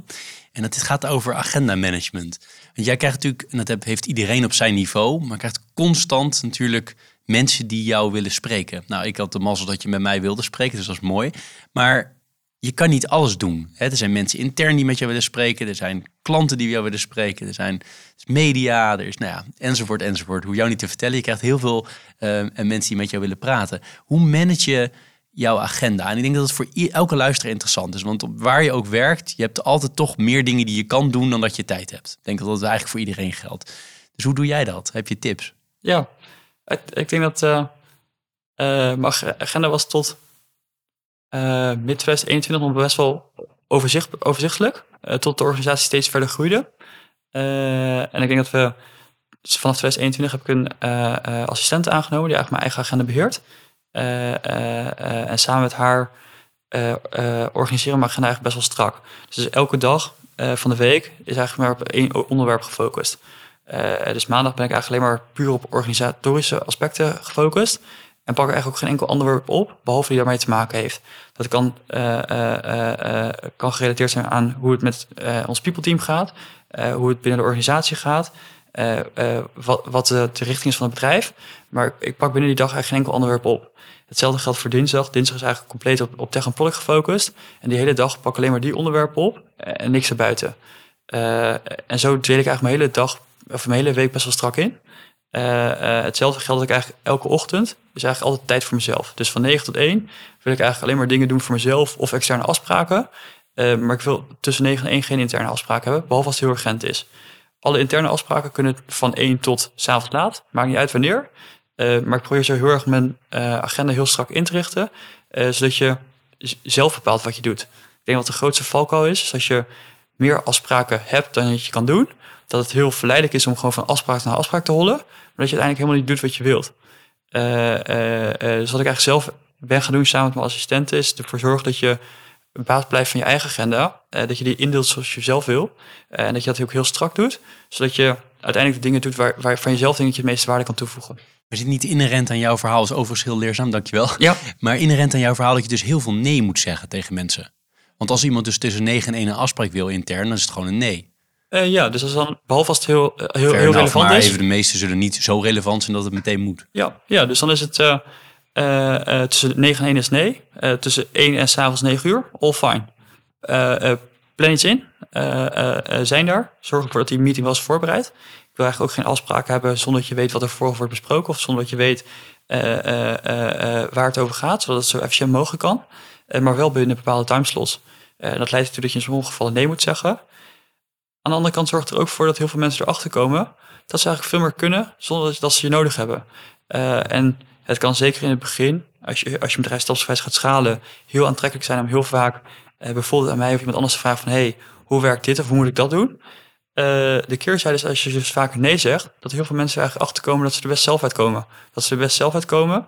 En het gaat over agenda management. Jij krijgt natuurlijk, en dat heeft iedereen op zijn niveau, maar krijgt constant natuurlijk mensen die jou willen spreken. Nou, ik had de mazzel dat je met mij wilde spreken, dus dat is mooi. Maar je kan niet alles doen. Er zijn mensen intern die met jou willen spreken. Er zijn klanten die jou willen spreken. Er zijn media. Er is, nou ja, enzovoort, enzovoort. Hoe jou niet te vertellen. Je krijgt heel veel uh, mensen die met jou willen praten. Hoe manage je jouw agenda. En ik denk dat het voor elke luisteraar interessant is. Want waar je ook werkt, je hebt altijd toch meer dingen die je kan doen dan dat je tijd hebt. Ik denk dat dat eigenlijk voor iedereen geldt. Dus hoe doe jij dat? Heb je tips? Ja, ik, denk dat uh, mijn agenda was tot uh, mid 2021 nog best wel overzicht, overzichtelijk. tot de organisatie steeds verder groeide. en ik denk dat we vanaf 2021 heb ik een assistent aangenomen die eigenlijk mijn eigen agenda beheert. Eh, eh, eh, en samen met haar organiseren mijn agenda eigenlijk best wel strak. Dus elke dag van de week is eigenlijk maar op één onderwerp gefocust. dus maandag ben ik eigenlijk alleen maar puur op organisatorische aspecten gefocust. En pak er eigenlijk ook geen enkel onderwerp op, behalve die daarmee te maken heeft. Dat kan, kan gerelateerd zijn aan hoe het met ons people team gaat, hoe het binnen de organisatie gaat, wat, wat de, de, richting is van het bedrijf. Maar ik pak binnen die dag eigenlijk geen enkel onderwerp op. Hetzelfde geldt voor dinsdag. Dinsdag is eigenlijk compleet op, op tech en product gefocust. En die hele dag pak ik alleen maar die onderwerpen op en niks erbuiten. Uh, en zo deel ik eigenlijk mijn hele dag, of mijn hele week best wel strak in. Hetzelfde geldt ik eigenlijk elke ochtend, is eigenlijk altijd tijd voor mezelf. Dus van 9 tot 1 wil ik eigenlijk alleen maar dingen doen voor mezelf of externe afspraken. maar ik wil tussen 9 en 1 geen interne afspraken hebben, behalve als het heel urgent is. Alle interne afspraken kunnen van 1 tot s avonds laat, maakt niet uit wanneer. Uh, maar ik probeer zo heel erg mijn uh, agenda heel strak in te richten, uh, zodat je zelf bepaalt wat je doet. Ik denk dat de grootste valkuil is, is als je meer afspraken hebt dan dat je kan doen, dat het heel verleidelijk is om gewoon van afspraak naar afspraak te hollen, maar dat je uiteindelijk helemaal niet doet wat je wilt. dus wat ik eigenlijk zelf ben gaan doen samen met mijn assistenten is ervoor zorgen dat je baas blijft van je eigen agenda. eh, dat je die indeelt zoals je zelf wil. eh, en dat je dat ook heel strak doet. Zodat je uiteindelijk de dingen doet waar, waarvan je zelf denkt dat je het meeste waarde kan toevoegen. Er zit niet inherent aan jouw verhaal, is overigens heel leerzaam, dankjewel. Ja, Maar inherent aan jouw verhaal dat je dus heel veel nee moet zeggen tegen mensen. Want als iemand dus tussen 9 en 1 een afspraak wil intern, dan is het gewoon een nee. Eh, ja dus als dan, behalve als het heel, heel, heel enough, relevant maar is. even de meeste zullen niet zo relevant zijn dat het meteen moet. Ja, ja, dus dan is het tussen 9 en 1 is nee. Eh, tussen 1 en s'avonds 9 uur, all fine. Eh, eh, plan iets in. Eh, eh, eh, zijn daar. Zorg ervoor dat die meeting wel is voorbereid. Ik wil eigenlijk ook geen afspraken hebben zonder dat je weet wat er voor wordt besproken. Of zonder dat je weet eh, eh, eh, eh, waar het over gaat. Zodat het zo efficiënt mogelijk kan. Eh, maar wel binnen bepaalde timeslots. Eh, en dat leidt ertoe dat je in sommige gevallen nee moet zeggen. Aan de andere kant zorgt er ook voor dat heel veel mensen erachter komen dat ze eigenlijk veel meer kunnen zonder dat- ze je nodig hebben. Eh, en het kan zeker in het begin, als je, als je bedrijf stapsgewijs gaat schalen, heel aantrekkelijk zijn om heel vaak eh, bijvoorbeeld aan mij of iemand anders te vragen van hey, hoe werkt dit of hoe moet ik dat doen? Eh, de keerzijde is als je dus vaker nee zegt, dat heel veel mensen eigenlijk achterkomen dat ze er best zelf uitkomen. Dat ze er best zelf uitkomen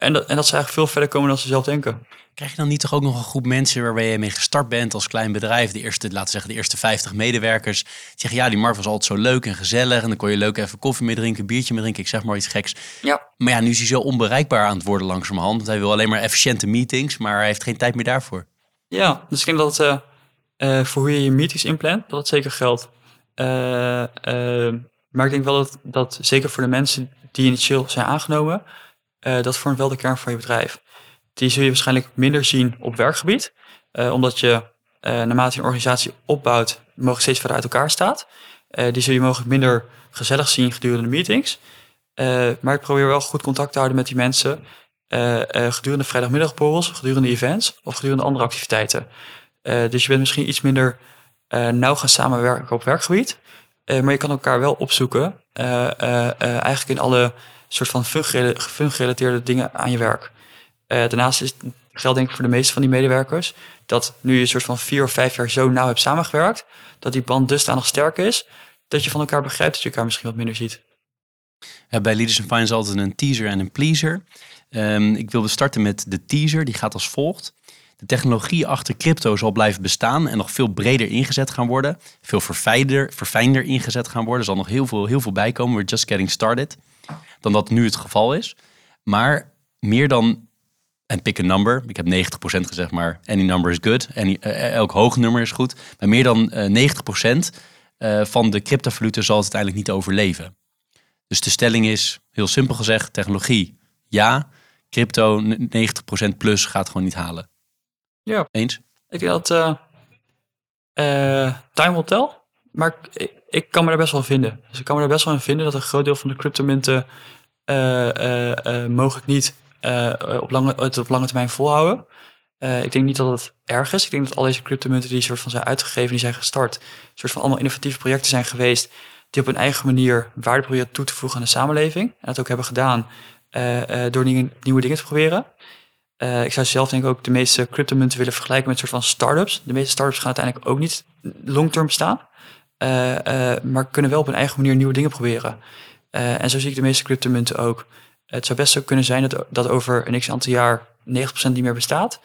en dat, en dat ze eigenlijk veel verder komen dan ze zelf denken. Krijg je dan niet toch ook nog een groep mensen waarbij je mee gestart bent als klein bedrijf? De eerste, laten we zeggen, de eerste 50 medewerkers. Die zeggen, ja, die Mark was altijd zo leuk en gezellig. En dan kon je leuk even koffie mee drinken, biertje mee drinken. Ik zeg maar iets geks. Ja. Maar ja, nu is hij zo onbereikbaar aan het worden langzamerhand. Want hij wil alleen maar efficiënte meetings, maar hij heeft geen tijd meer daarvoor. Ja, dus ik denk dat het, eh, eh, voor hoe je je meetings inplant, dat het zeker geldt. Eh, maar ik denk wel dat, dat zeker voor de mensen die initieel zijn aangenomen, eh, dat vormt wel de kern van je bedrijf. Die zul je waarschijnlijk minder zien op werkgebied, eh, omdat je eh, naarmate je een organisatie opbouwt, mogelijk steeds verder uit elkaar staat. Die zul je mogelijk minder gezellig zien gedurende de meetings. Maar ik probeer wel goed contact te houden met die mensen gedurende vrijdagmiddagborrels, gedurende events of gedurende andere activiteiten. Dus je bent misschien iets minder nauw gaan samenwerken op werkgebied. Maar je kan elkaar wel opzoeken. eigenlijk in alle soort van fun-gerela- fun-gerelateerde dingen aan je werk. Eh, daarnaast is geldt denk ik voor de meeste van die medewerkers. Dat nu je een soort van vier of vijf jaar zo nauw hebt samengewerkt. Dat die band dusdanig sterk is. Dat je van elkaar begrijpt dat je elkaar misschien wat minder ziet. Bij Leaders in Finance altijd een teaser en een pleaser. Ehm, ik wilde starten met de teaser, die gaat als volgt. De technologie achter crypto zal blijven bestaan en nog veel breder ingezet gaan worden. Veel verfijnder, verfijnder ingezet gaan worden. Er zal nog heel veel, heel veel bij komen. We're just getting started. Dan dat nu het geval is. Maar meer dan, en pick a number. Ik heb 90% gezegd, maar any number is good. Any, eh, elk hoog nummer is goed. Maar meer dan eh 90% eh, van de cryptovaluten zal het uiteindelijk niet overleven. Dus de stelling is, heel simpel gezegd, technologie ja, crypto n- 90% plus gaat gewoon niet halen. Ja. Eens? Ik denk dat eh, eh, time will tell. Maar ik, kan me daar best wel in vinden. Dus ik kan me daar best wel in vinden dat een groot deel van de cryptomunten eh, eh, eh, mogelijk niet op, lange, op lange termijn volhouden. Ik denk niet dat het erg is. Ik denk dat al deze cryptomunten die soort van zijn uitgegeven, die zijn gestart, soort van allemaal innovatieve projecten zijn geweest, die op hun eigen manier waarde proberen toe te voegen aan de samenleving. En dat ook hebben gedaan door nieuwe, nieuwe dingen te proberen. Ik zou zelf denk ik ook de meeste cryptomunten willen vergelijken met soort van start-ups. De meeste start-ups gaan uiteindelijk ook niet long-term bestaan. Eh, eh, maar kunnen wel op een eigen manier nieuwe dingen proberen. Eh, en zo zie ik de meeste cryptomunten ook. Het zou best zo kunnen zijn dat, dat over een x aantal jaar 90% niet meer bestaat.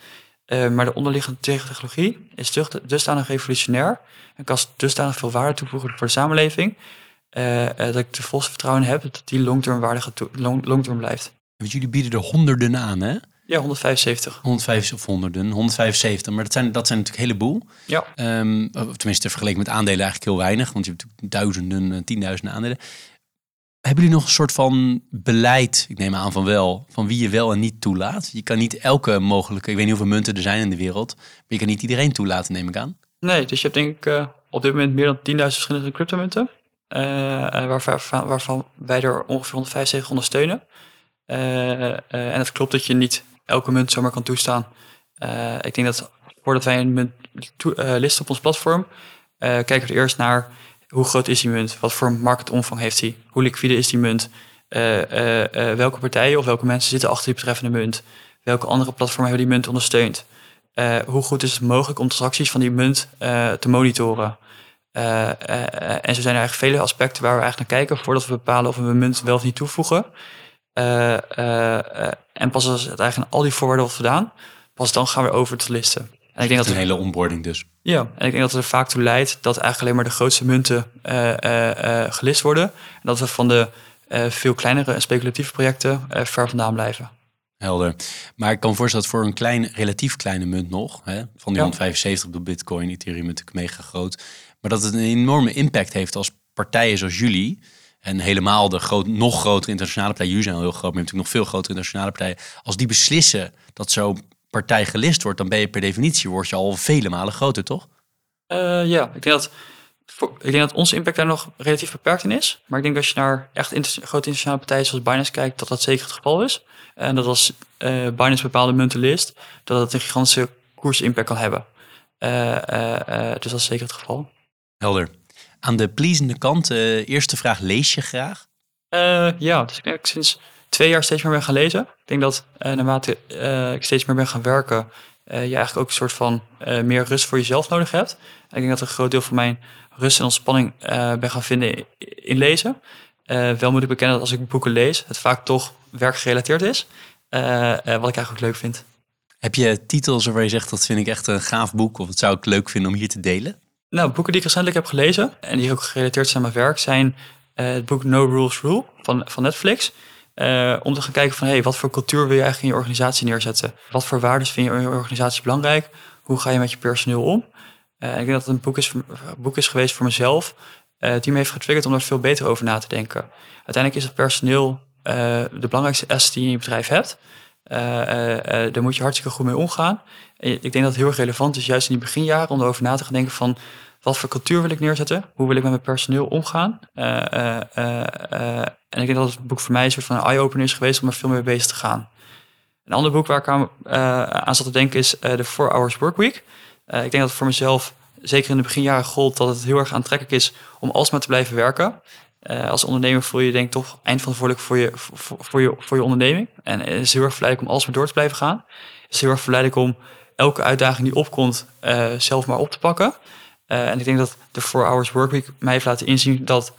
Maar de onderliggende technologie is dus- dusdanig revolutionair. En kan dusdanig veel waarde toevoegen voor de samenleving. dat ik er volste vertrouwen heb dat die long-term waarde long-term blijft. Want jullie bieden er honderden aan, hè? Ja, 175. 150 of honderden, 175. Maar dat zijn, dat zijn natuurlijk een heleboel. Ja. Of tenminste, vergeleken met aandelen eigenlijk heel weinig. Want je hebt natuurlijk duizenden, eh, tienduizenden aandelen. Hebben jullie nog een soort van beleid, ik neem aan van wel, van wie je wel en niet toelaat? Je kan niet elke mogelijke, ik weet niet hoeveel munten er zijn in de wereld, maar je kan niet iedereen toelaten, neem ik aan. Nee, dus je hebt denk ik eh, op dit moment meer dan 10.000 verschillende cryptomunten. eh, waarvan, waarvan wij er ongeveer 175 ondersteunen. En het klopt dat je niet elke munt zomaar kan toestaan. Eh, ik denk dat voordat wij een munt eh, listen op ons platform, eh, kijken we er eerst naar hoe groot is die munt? Wat voor marktomvang heeft die? Hoe liquide is die munt? Welke partijen of welke mensen zitten achter die betreffende munt? Welke andere platformen hebben die munt ondersteund? Hoe goed is het mogelijk om transacties van die munt te monitoren? En zo zijn er eigenlijk vele aspecten waar we eigenlijk naar kijken voordat we bepalen of we een munt wel of niet toevoegen. Uh, uh, en pas als het eigenlijk al die voorwaarden wordt gedaan, pas dan gaan we over te listen. En ik denk dat een hele onboarding dus. Ja, en ik denk dat het er vaak toe leidt dat eigenlijk alleen maar de grootste munten gelist worden. En dat we van de veel kleinere en speculatieve projecten ver vandaan blijven. Helder. Maar ik kan voorstellen dat voor een klein, relatief kleine munt nog, hè, van die ja. 175 op Bitcoin, Ethereum natuurlijk mega groot, maar dat het een enorme impact heeft als partijen zoals jullie, en helemaal de groot, nog grotere internationale partijen, jullie zijn al heel groot, maar natuurlijk nog veel grotere internationale partijen, als die beslissen dat zo'n partij gelist wordt, dan ben je per definitie word je al vele malen groter, toch? Uh, ja, ik denk dat ik denk dat onze impact daar nog relatief beperkt in is. Maar ik denk als je naar echt grote internationale partijen zoals Binance kijkt, dat dat zeker het geval is. En dat als uh, Binance bepaalde munten list, dat het een gigantische koersimpact kan hebben. Uh, dus dat is zeker het geval. Helder. Aan de pleasende kant, eerste vraag, lees je graag? ja, dus ik denk dat ik sinds twee jaar steeds meer ben gaan lezen. Ik denk dat naarmate ik steeds meer ben gaan werken, je eigenlijk ook een soort van meer rust voor jezelf nodig hebt. En ik denk dat een groot deel van mijn rust en ontspanning ben gaan vinden in lezen. wel moet ik bekennen dat als ik boeken lees, het vaak toch werkgerelateerd is. Wat ik eigenlijk ook leuk vind. Heb je titels waar je zegt dat vind ik echt een gaaf boek of het zou ik leuk vinden om hier te delen? Nou, boeken die ik recentelijk heb gelezen en die ook gerelateerd zijn aan mijn werk zijn uh, het boek No Rules Rule van, van Netflix. Uh, om te gaan kijken van hey, wat voor cultuur wil je eigenlijk in je organisatie neerzetten? Wat voor waarden vind je in je organisatie belangrijk? Hoe ga je met je personeel om? Uh, ik denk dat het een boek is, boek is geweest voor mezelf, die me heeft getriggerd om er veel beter over na te denken. Uiteindelijk is het personeel de belangrijkste asset die je in je bedrijf hebt. Daar moet je hartstikke goed mee omgaan. Ik denk dat het heel erg relevant is, juist in die beginjaren, om erover na te gaan denken van wat voor cultuur wil ik neerzetten? Hoe wil ik met mijn personeel omgaan? en ik denk dat het boek voor mij een soort van eye-opener is geweest om er veel meer bezig te gaan. Een ander boek waar ik aan, zat te denken is de 4 Hours Workweek. ik denk dat het voor mezelf, zeker in de beginjaren, gold dat het heel erg aantrekkelijk is om alsmaar te blijven werken. Als ondernemer voel je denk ik toch eindverantwoordelijk voor je, voor, voor, je, voor je onderneming. En het is heel erg verleidelijk om alsmaar door te blijven gaan. Het is heel erg verleidelijk om elke uitdaging die opkomt zelf maar op te pakken. Uh, en ik denk dat de 4 Hours Workweek mij heeft laten inzien dat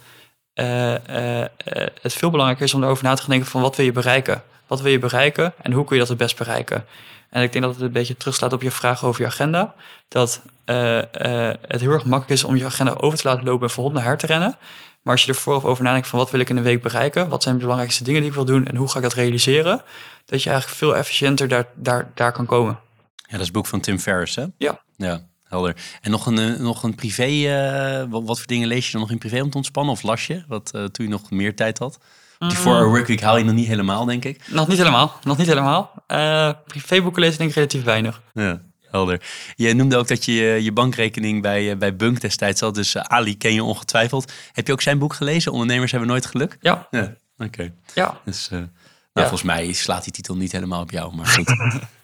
het veel belangrijker is om erover na te gaan denken van wat wil je bereiken? Wat wil je bereiken en hoe kun je dat het best bereiken? En ik denk dat het een beetje terugslaat op je vraag over je agenda. Dat het heel erg makkelijk is om je agenda over te laten lopen en voor naar her te rennen. Maar als je er vooraf over nadenkt van wat wil ik in een week bereiken, wat zijn de belangrijkste dingen die ik wil doen en hoe ga ik dat realiseren, dat je eigenlijk veel efficiënter daar, daar, daar kan komen. Ja, dat is het boek van Tim Ferriss, hè? Ja. Ja, helder. En nog een, eh, nog een privé, uh, wat, wat, voor dingen lees je dan nog in privé om te ontspannen? Of las je, wat, uh, toen je nog meer tijd had? Die 4 Hour Workweek haal je nog niet helemaal, denk ik. Nog niet helemaal, nog niet helemaal. Uh, privéboeken lezen denk ik relatief weinig. Ja. Helder. Je noemde ook dat je je bankrekening bij, eh, bij Bunk destijds had. Dus eh, Ali ken je ongetwijfeld. Heb je ook zijn boek gelezen? Ondernemers hebben nooit geluk? Ja. ja. Oké. Ja. Dus nou, ja. volgens mij slaat die titel niet helemaal op jou, maar goed.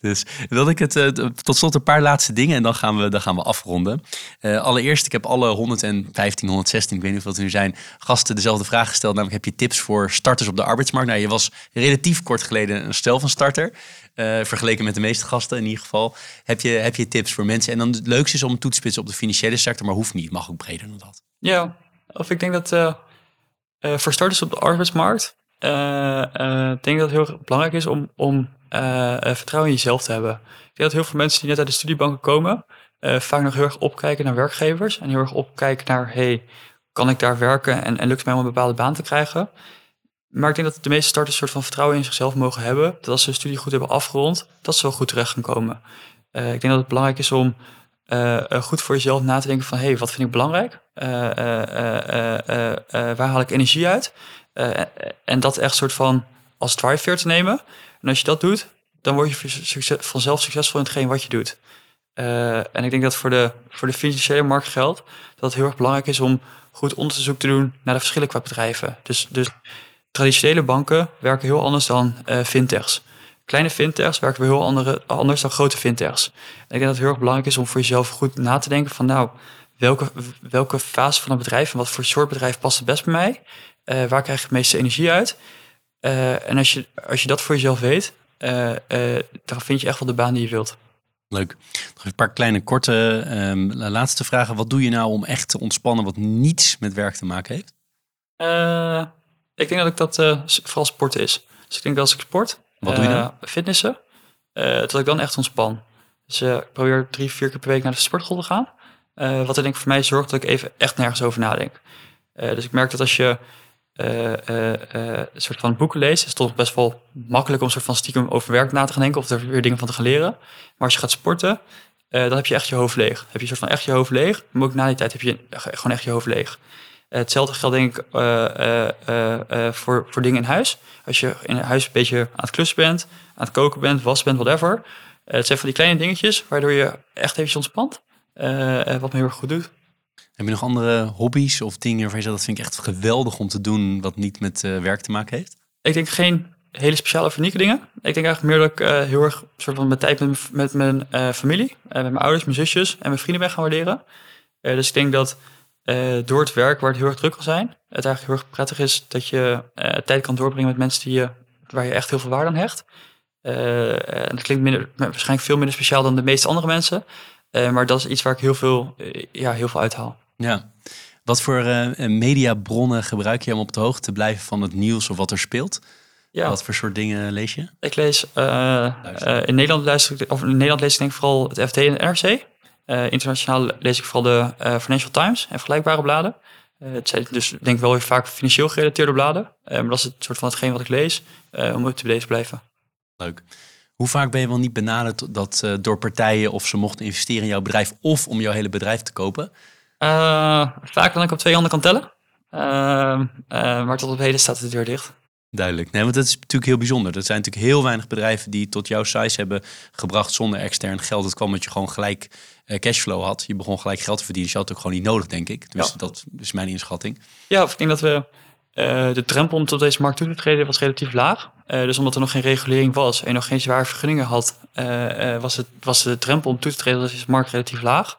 Dus wilde ik het uh, tot slot een paar laatste dingen en dan gaan we, dan gaan we afronden. Uh, allereerst, ik heb alle 115, 116, ik weet niet of het nu zijn, gasten dezelfde vraag gesteld. Namelijk, heb je tips voor starters op de arbeidsmarkt? Nou, je was relatief kort geleden een stel van starter. Uh, vergeleken met de meeste gasten in ieder geval. Heb je, heb je tips voor mensen? En dan het leukste is om toe te spitsen op de financiële sector, maar hoeft niet. Mag ook breder dan dat. Ja, of ik denk dat voor starters op de arbeidsmarkt, ik denk dat het heel belangrijk is om, om uh, vertrouwen in jezelf te hebben. Ik denk dat heel veel mensen die net uit de studiebanken komen, uh, vaak nog heel erg opkijken naar werkgevers en heel erg opkijken naar, hey, kan ik daar werken en, en lukt het mij om een bepaalde baan te krijgen? Maar ik denk dat de meeste starters een soort van vertrouwen in zichzelf mogen hebben, dat als ze hun studie goed hebben afgerond, dat ze wel goed terecht gaan komen. ik denk dat het belangrijk is om goed voor jezelf na te denken van, hey, wat vind ik belangrijk? waar haal ik energie uit? en dat echt soort van als drive te nemen. En als je dat doet, dan word je vanzelf succesvol in hetgeen wat je doet. Uh, en ik denk dat voor de, voor de financiële markt geldt dat het heel erg belangrijk is om goed onderzoek te doen naar de verschillen qua bedrijven. Dus, dus traditionele banken werken heel anders dan uh, fintechs. Kleine fintechs werken weer heel andere, anders dan grote fintechs. Ik denk dat het heel erg belangrijk is om voor jezelf goed na te denken van nou, welke, welke fase van het bedrijf en wat voor soort bedrijf past het best bij mij? Uh, waar krijg ik het meeste energie uit? Uh, en als je, als je dat voor jezelf weet, uh, uh, dan vind je echt wel de baan die je wilt. Leuk. Nog een paar kleine, korte um, laatste vragen. Wat doe je nou om echt te ontspannen wat niets met werk te maken heeft? Ik denk dat ik dat eh, vooral sporten is. Dus ik denk dat als ik sport, Wat doe je eh, dan? fitnessen, eh, dat ik dan echt ontspan. Dus eh, ik probeer drie, vier keer per week naar de sportschool te gaan. Eh, wat er denk ik voor mij zorgt dat ik even echt nergens over nadenk. Eh, dus ik merk dat als je een soort van boeken leest, is toch best wel makkelijk om soort van stiekem over werk na te gaan denken of er weer dingen van te gaan leren. Maar als je gaat sporten, dan heb je echt je hoofd leeg. Heb je soort van echt je hoofd leeg, maar ook na die tijd heb je gewoon echt je hoofd leeg. Hetzelfde geldt denk ik voor, voor dingen in huis. Als je in huis een beetje aan het klussen bent, aan het koken bent, was bent, whatever. Het zijn van die kleine dingetjes waardoor je echt eventjes ontspant. wat me heel erg goed doet. Heb je nog andere hobby's of dingen waarvan je zegt dat vind ik echt geweldig om te doen wat niet met eh, werk te maken heeft? Ik denk geen hele speciale of unieke dingen. Ik denk eigenlijk meer dat ik eh, heel erg soort van mijn tijd met, met mijn eh, familie, met mijn ouders, mijn zusjes en mijn vrienden ben gaan waarderen. Dus ik denk dat door het werk waar het heel erg druk kan zijn, het eigenlijk heel erg prettig is dat je tijd kan doorbrengen met mensen die je, waar je echt heel veel waarde aan hecht. En dat klinkt minder, waarschijnlijk veel minder speciaal dan de meeste andere mensen. Maar dat is iets waar ik heel veel, ja, heel veel uithaal. Ja. Wat voor eh, mediabronnen gebruik je om op de hoogte te blijven van het nieuws of wat er speelt? Ja. Wat voor soort dingen lees je? Ik lees eh, eh, in Nederland luister ik, of in Nederland lees ik denk ik vooral het FD en het NRC. Eh, internationaal lees ik vooral de eh, Financial Times en vergelijkbare bladen. Eh, het zijn dus denk ik wel weer vaak financieel gerelateerde bladen. Eh, maar dat is het soort van hetgeen wat ik lees eh, om date te blijven. Leuk. Hoe vaak ben je wel niet benaderd dat, eh, door partijen of ze mochten investeren in jouw bedrijf of om jouw hele bedrijf te kopen? Eh, vaak dan ik op twee handen kan tellen. Eh, eh, maar tot op heden staat de deur dicht. Duidelijk. Nee, want dat is natuurlijk heel bijzonder. Er zijn natuurlijk heel weinig bedrijven die tot jouw size hebben gebracht zonder extern geld. Het kwam omdat je gewoon gelijk eh, cashflow had. Je begon gelijk geld te verdienen. Dus je had het ook gewoon niet nodig, denk ik. Tenminste, dat is mijn inschatting. Ja, of ik denk dat we de drempel om tot deze markt toe te treden was relatief laag. Dus omdat er nog geen regulering was en nog geen zware vergunningen had, was, het, was de drempel om toe te treden tot deze markt relatief laag.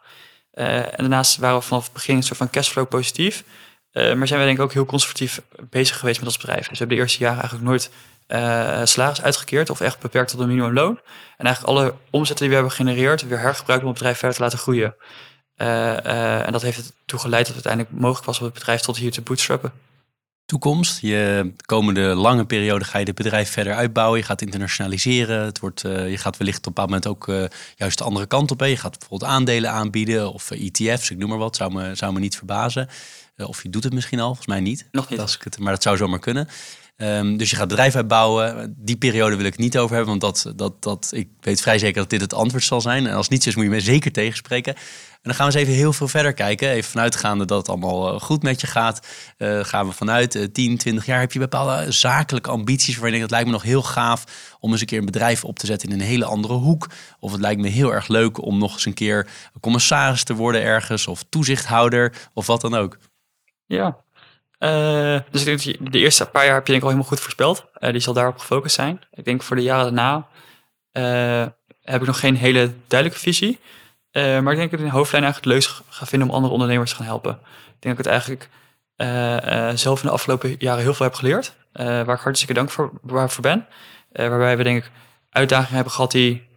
Eh, en daarnaast waren we vanaf het begin een soort van cashflow positief. Eh, maar zijn we denk ik ook heel conservatief bezig geweest met ons bedrijf. Dus we hebben de eerste jaren eigenlijk nooit eh, salaris uitgekeerd of echt beperkt tot een minimumloon. En eigenlijk alle omzetten die we hebben gegenereerd weer hergebruikt om het bedrijf verder te laten groeien. En dat heeft ertoe geleid dat het uiteindelijk mogelijk was om het bedrijf tot hier te bootstrappen. Toekomst. Je de komende lange periode ga je dit bedrijf verder uitbouwen. Je gaat internationaliseren. Het wordt, eh, je gaat wellicht op een bepaald moment ook eh, juist de andere kant op. Je gaat bijvoorbeeld aandelen aanbieden of eh, ETF's. Ik noem maar wat. Zou me, zou me niet verbazen. Eh, of je doet het misschien al. Volgens mij niet. Nog niet. Als ik het, maar dat zou zomaar kunnen. Ehm, dus je gaat bedrijf uitbouwen. Die periode wil ik niet over hebben, want dat, dat, dat, ik weet vrij zeker dat dit het antwoord zal zijn. En als het niet zo is, moet je me zeker tegenspreken. En dan gaan we eens even heel veel verder kijken. Even vanuitgaande dat het allemaal eh, goed met je gaat. Eh, gaan we vanuit eh, 10, 20 jaar. Heb je bepaalde zakelijke ambities waarvan je denkt, dat lijkt me nog heel gaaf om eens een keer een bedrijf op te zetten in een hele andere hoek. Of het lijkt me heel erg leuk om nog eens een keer commissaris te worden ergens. Of toezichthouder of wat dan ook. Ja. Eh, dus ik denk de eerste paar jaar heb je denk ik al helemaal goed voorspeld. Eh, die zal daarop gefocust zijn. Ik denk voor de jaren daarna eh, heb ik nog geen hele duidelijke visie. Maar ik denk dat ik in de hoofdlijn eigenlijk het ga vinden om andere ondernemers te gaan helpen. Ik denk dat ik het eigenlijk zelf in de afgelopen jaren heel veel heb geleerd. waar ik hartstikke dank voor, voor ben. Waarbij we denk ik uitdagingen hebben gehad die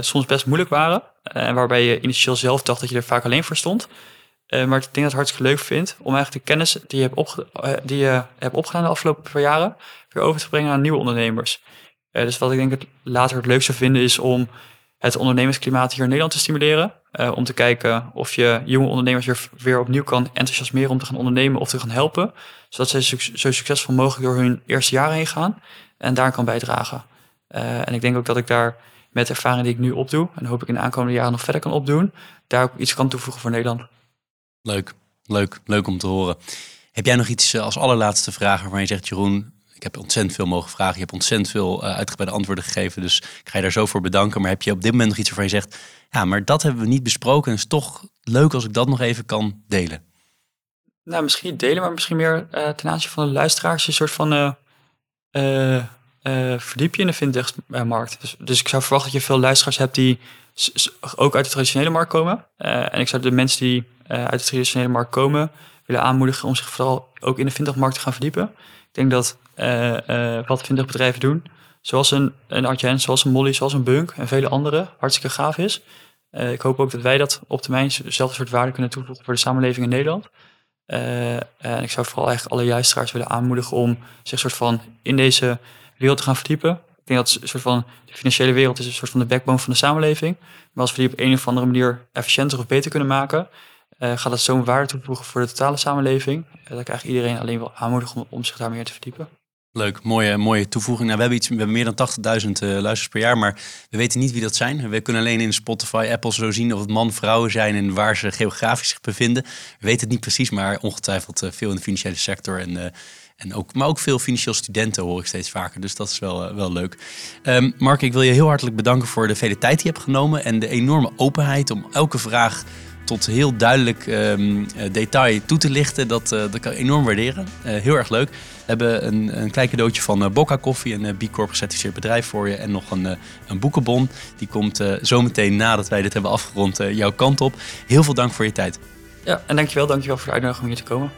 soms best moeilijk waren. En waarbij je initieel zelf dacht dat je er vaak alleen voor stond. Eh, maar ik denk dat het hartstikke leuk vind om eigenlijk de kennis die je hebt, opge- eh, die je hebt opgedaan de afgelopen paar jaren weer over te brengen aan nieuwe ondernemers. Eh, dus wat ik denk het later het leukste vinden is om het ondernemersklimaat hier in Nederland te stimuleren. Om te kijken of je jonge ondernemers weer, weer opnieuw kan enthousiasmeren om te gaan ondernemen of te gaan helpen. Zodat zij zo succesvol mogelijk door hun eerste jaren heen gaan en daar kan bijdragen. En ik denk ook dat ik daar met de ervaring die ik nu opdoe, en hoop ik in de aankomende jaren nog verder kan opdoen, daar ook iets kan toevoegen voor Nederland. Leuk, leuk, leuk om te horen. Heb jij nog iets eh, als allerlaatste vraag waarvan je zegt, Jeroen, ik heb ontzettend veel mogen vragen. Je hebt ontzettend veel eh, uitgebreide antwoorden gegeven. Dus ik ga je daar zo voor bedanken. Maar heb je op dit moment nog iets waarvan je zegt, ja, maar dat hebben we niet besproken. En het is toch leuk als ik dat nog even kan delen. Nou, misschien delen, maar misschien meer eh, ten aanzien van de luisteraars. Een soort van eh, eh, verdiep je in de fintech-markt. Dus, dus ik zou verwachten dat je veel luisteraars hebt die ook uit de traditionele markt komen. Eh, en ik zou de mensen die eh, uit de traditionele markt komen willen aanmoedigen om zich vooral ook in de fintech-markt te gaan verdiepen. Ik denk dat wat fintech-bedrijven doen, zoals een, een Adyen, zoals een Molly, zoals een Bunk en vele andere, hartstikke gaaf is. Ik hoop ook dat wij dat op termijn dezelfde soort waarde kunnen toevoegen voor de samenleving in Nederland. en ik zou vooral echt alle luisteraars willen aanmoedigen om zich soort van in deze wereld te gaan verdiepen. Ik denk dat een soort van de financiële wereld is een soort van de backbone van de samenleving. Maar als we die op een of andere manier efficiënter of beter kunnen maken, gaat dat zo'n waarde toevoegen voor de totale samenleving. dat ik eigenlijk iedereen alleen wil aanmoedigen om, zich daar meer te verdiepen. Leuk, mooie, mooie toevoeging. Nou, we, hebben iets, we hebben meer dan 80.000 uh, luisteraars per jaar, maar we weten niet wie dat zijn. We kunnen alleen in Spotify, Apple zo zien of het man, vrouwen zijn en waar ze geografisch zich bevinden. We weten het niet precies, maar ongetwijfeld uh, veel in de financiële sector. En, uh, en ook, maar ook veel financieel studenten hoor ik steeds vaker. Dus dat is wel, wel leuk. Um, Mark, ik wil je heel hartelijk bedanken voor de vele tijd die je hebt genomen en de enorme openheid om elke vraag tot heel duidelijk um, detail toe te lichten. Dat, uh, dat kan ik enorm waarderen. Heel erg leuk. We hebben een, een klein cadeautje van uh, Bocca Koffie, een B Corp gecertificeerd bedrijf voor je. En nog een, een boekenbon. Die komt zometeen nadat wij dit hebben afgerond jouw kant op. Heel veel dank voor je tijd. Ja, en dankjewel. Dankjewel voor de uitnodiging om hier te komen.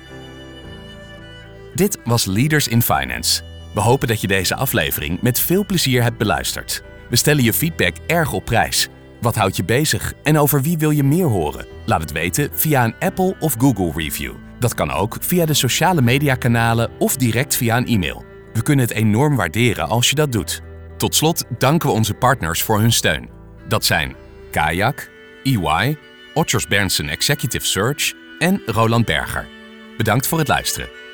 Dit was Leaders in Finance. We hopen dat je deze aflevering met veel plezier hebt beluisterd. We stellen je feedback erg op prijs. Wat houdt je bezig en over wie wil je meer horen? Laat het weten via een Apple of Google review. Dat kan ook via de sociale mediakanalen of direct via een e-mail. We kunnen het enorm waarderen als je dat doet. Tot slot danken we onze partners voor hun steun. Dat zijn Kayak, EY, Otters Berndsen Executive Search en Roland Berger. Bedankt voor het luisteren.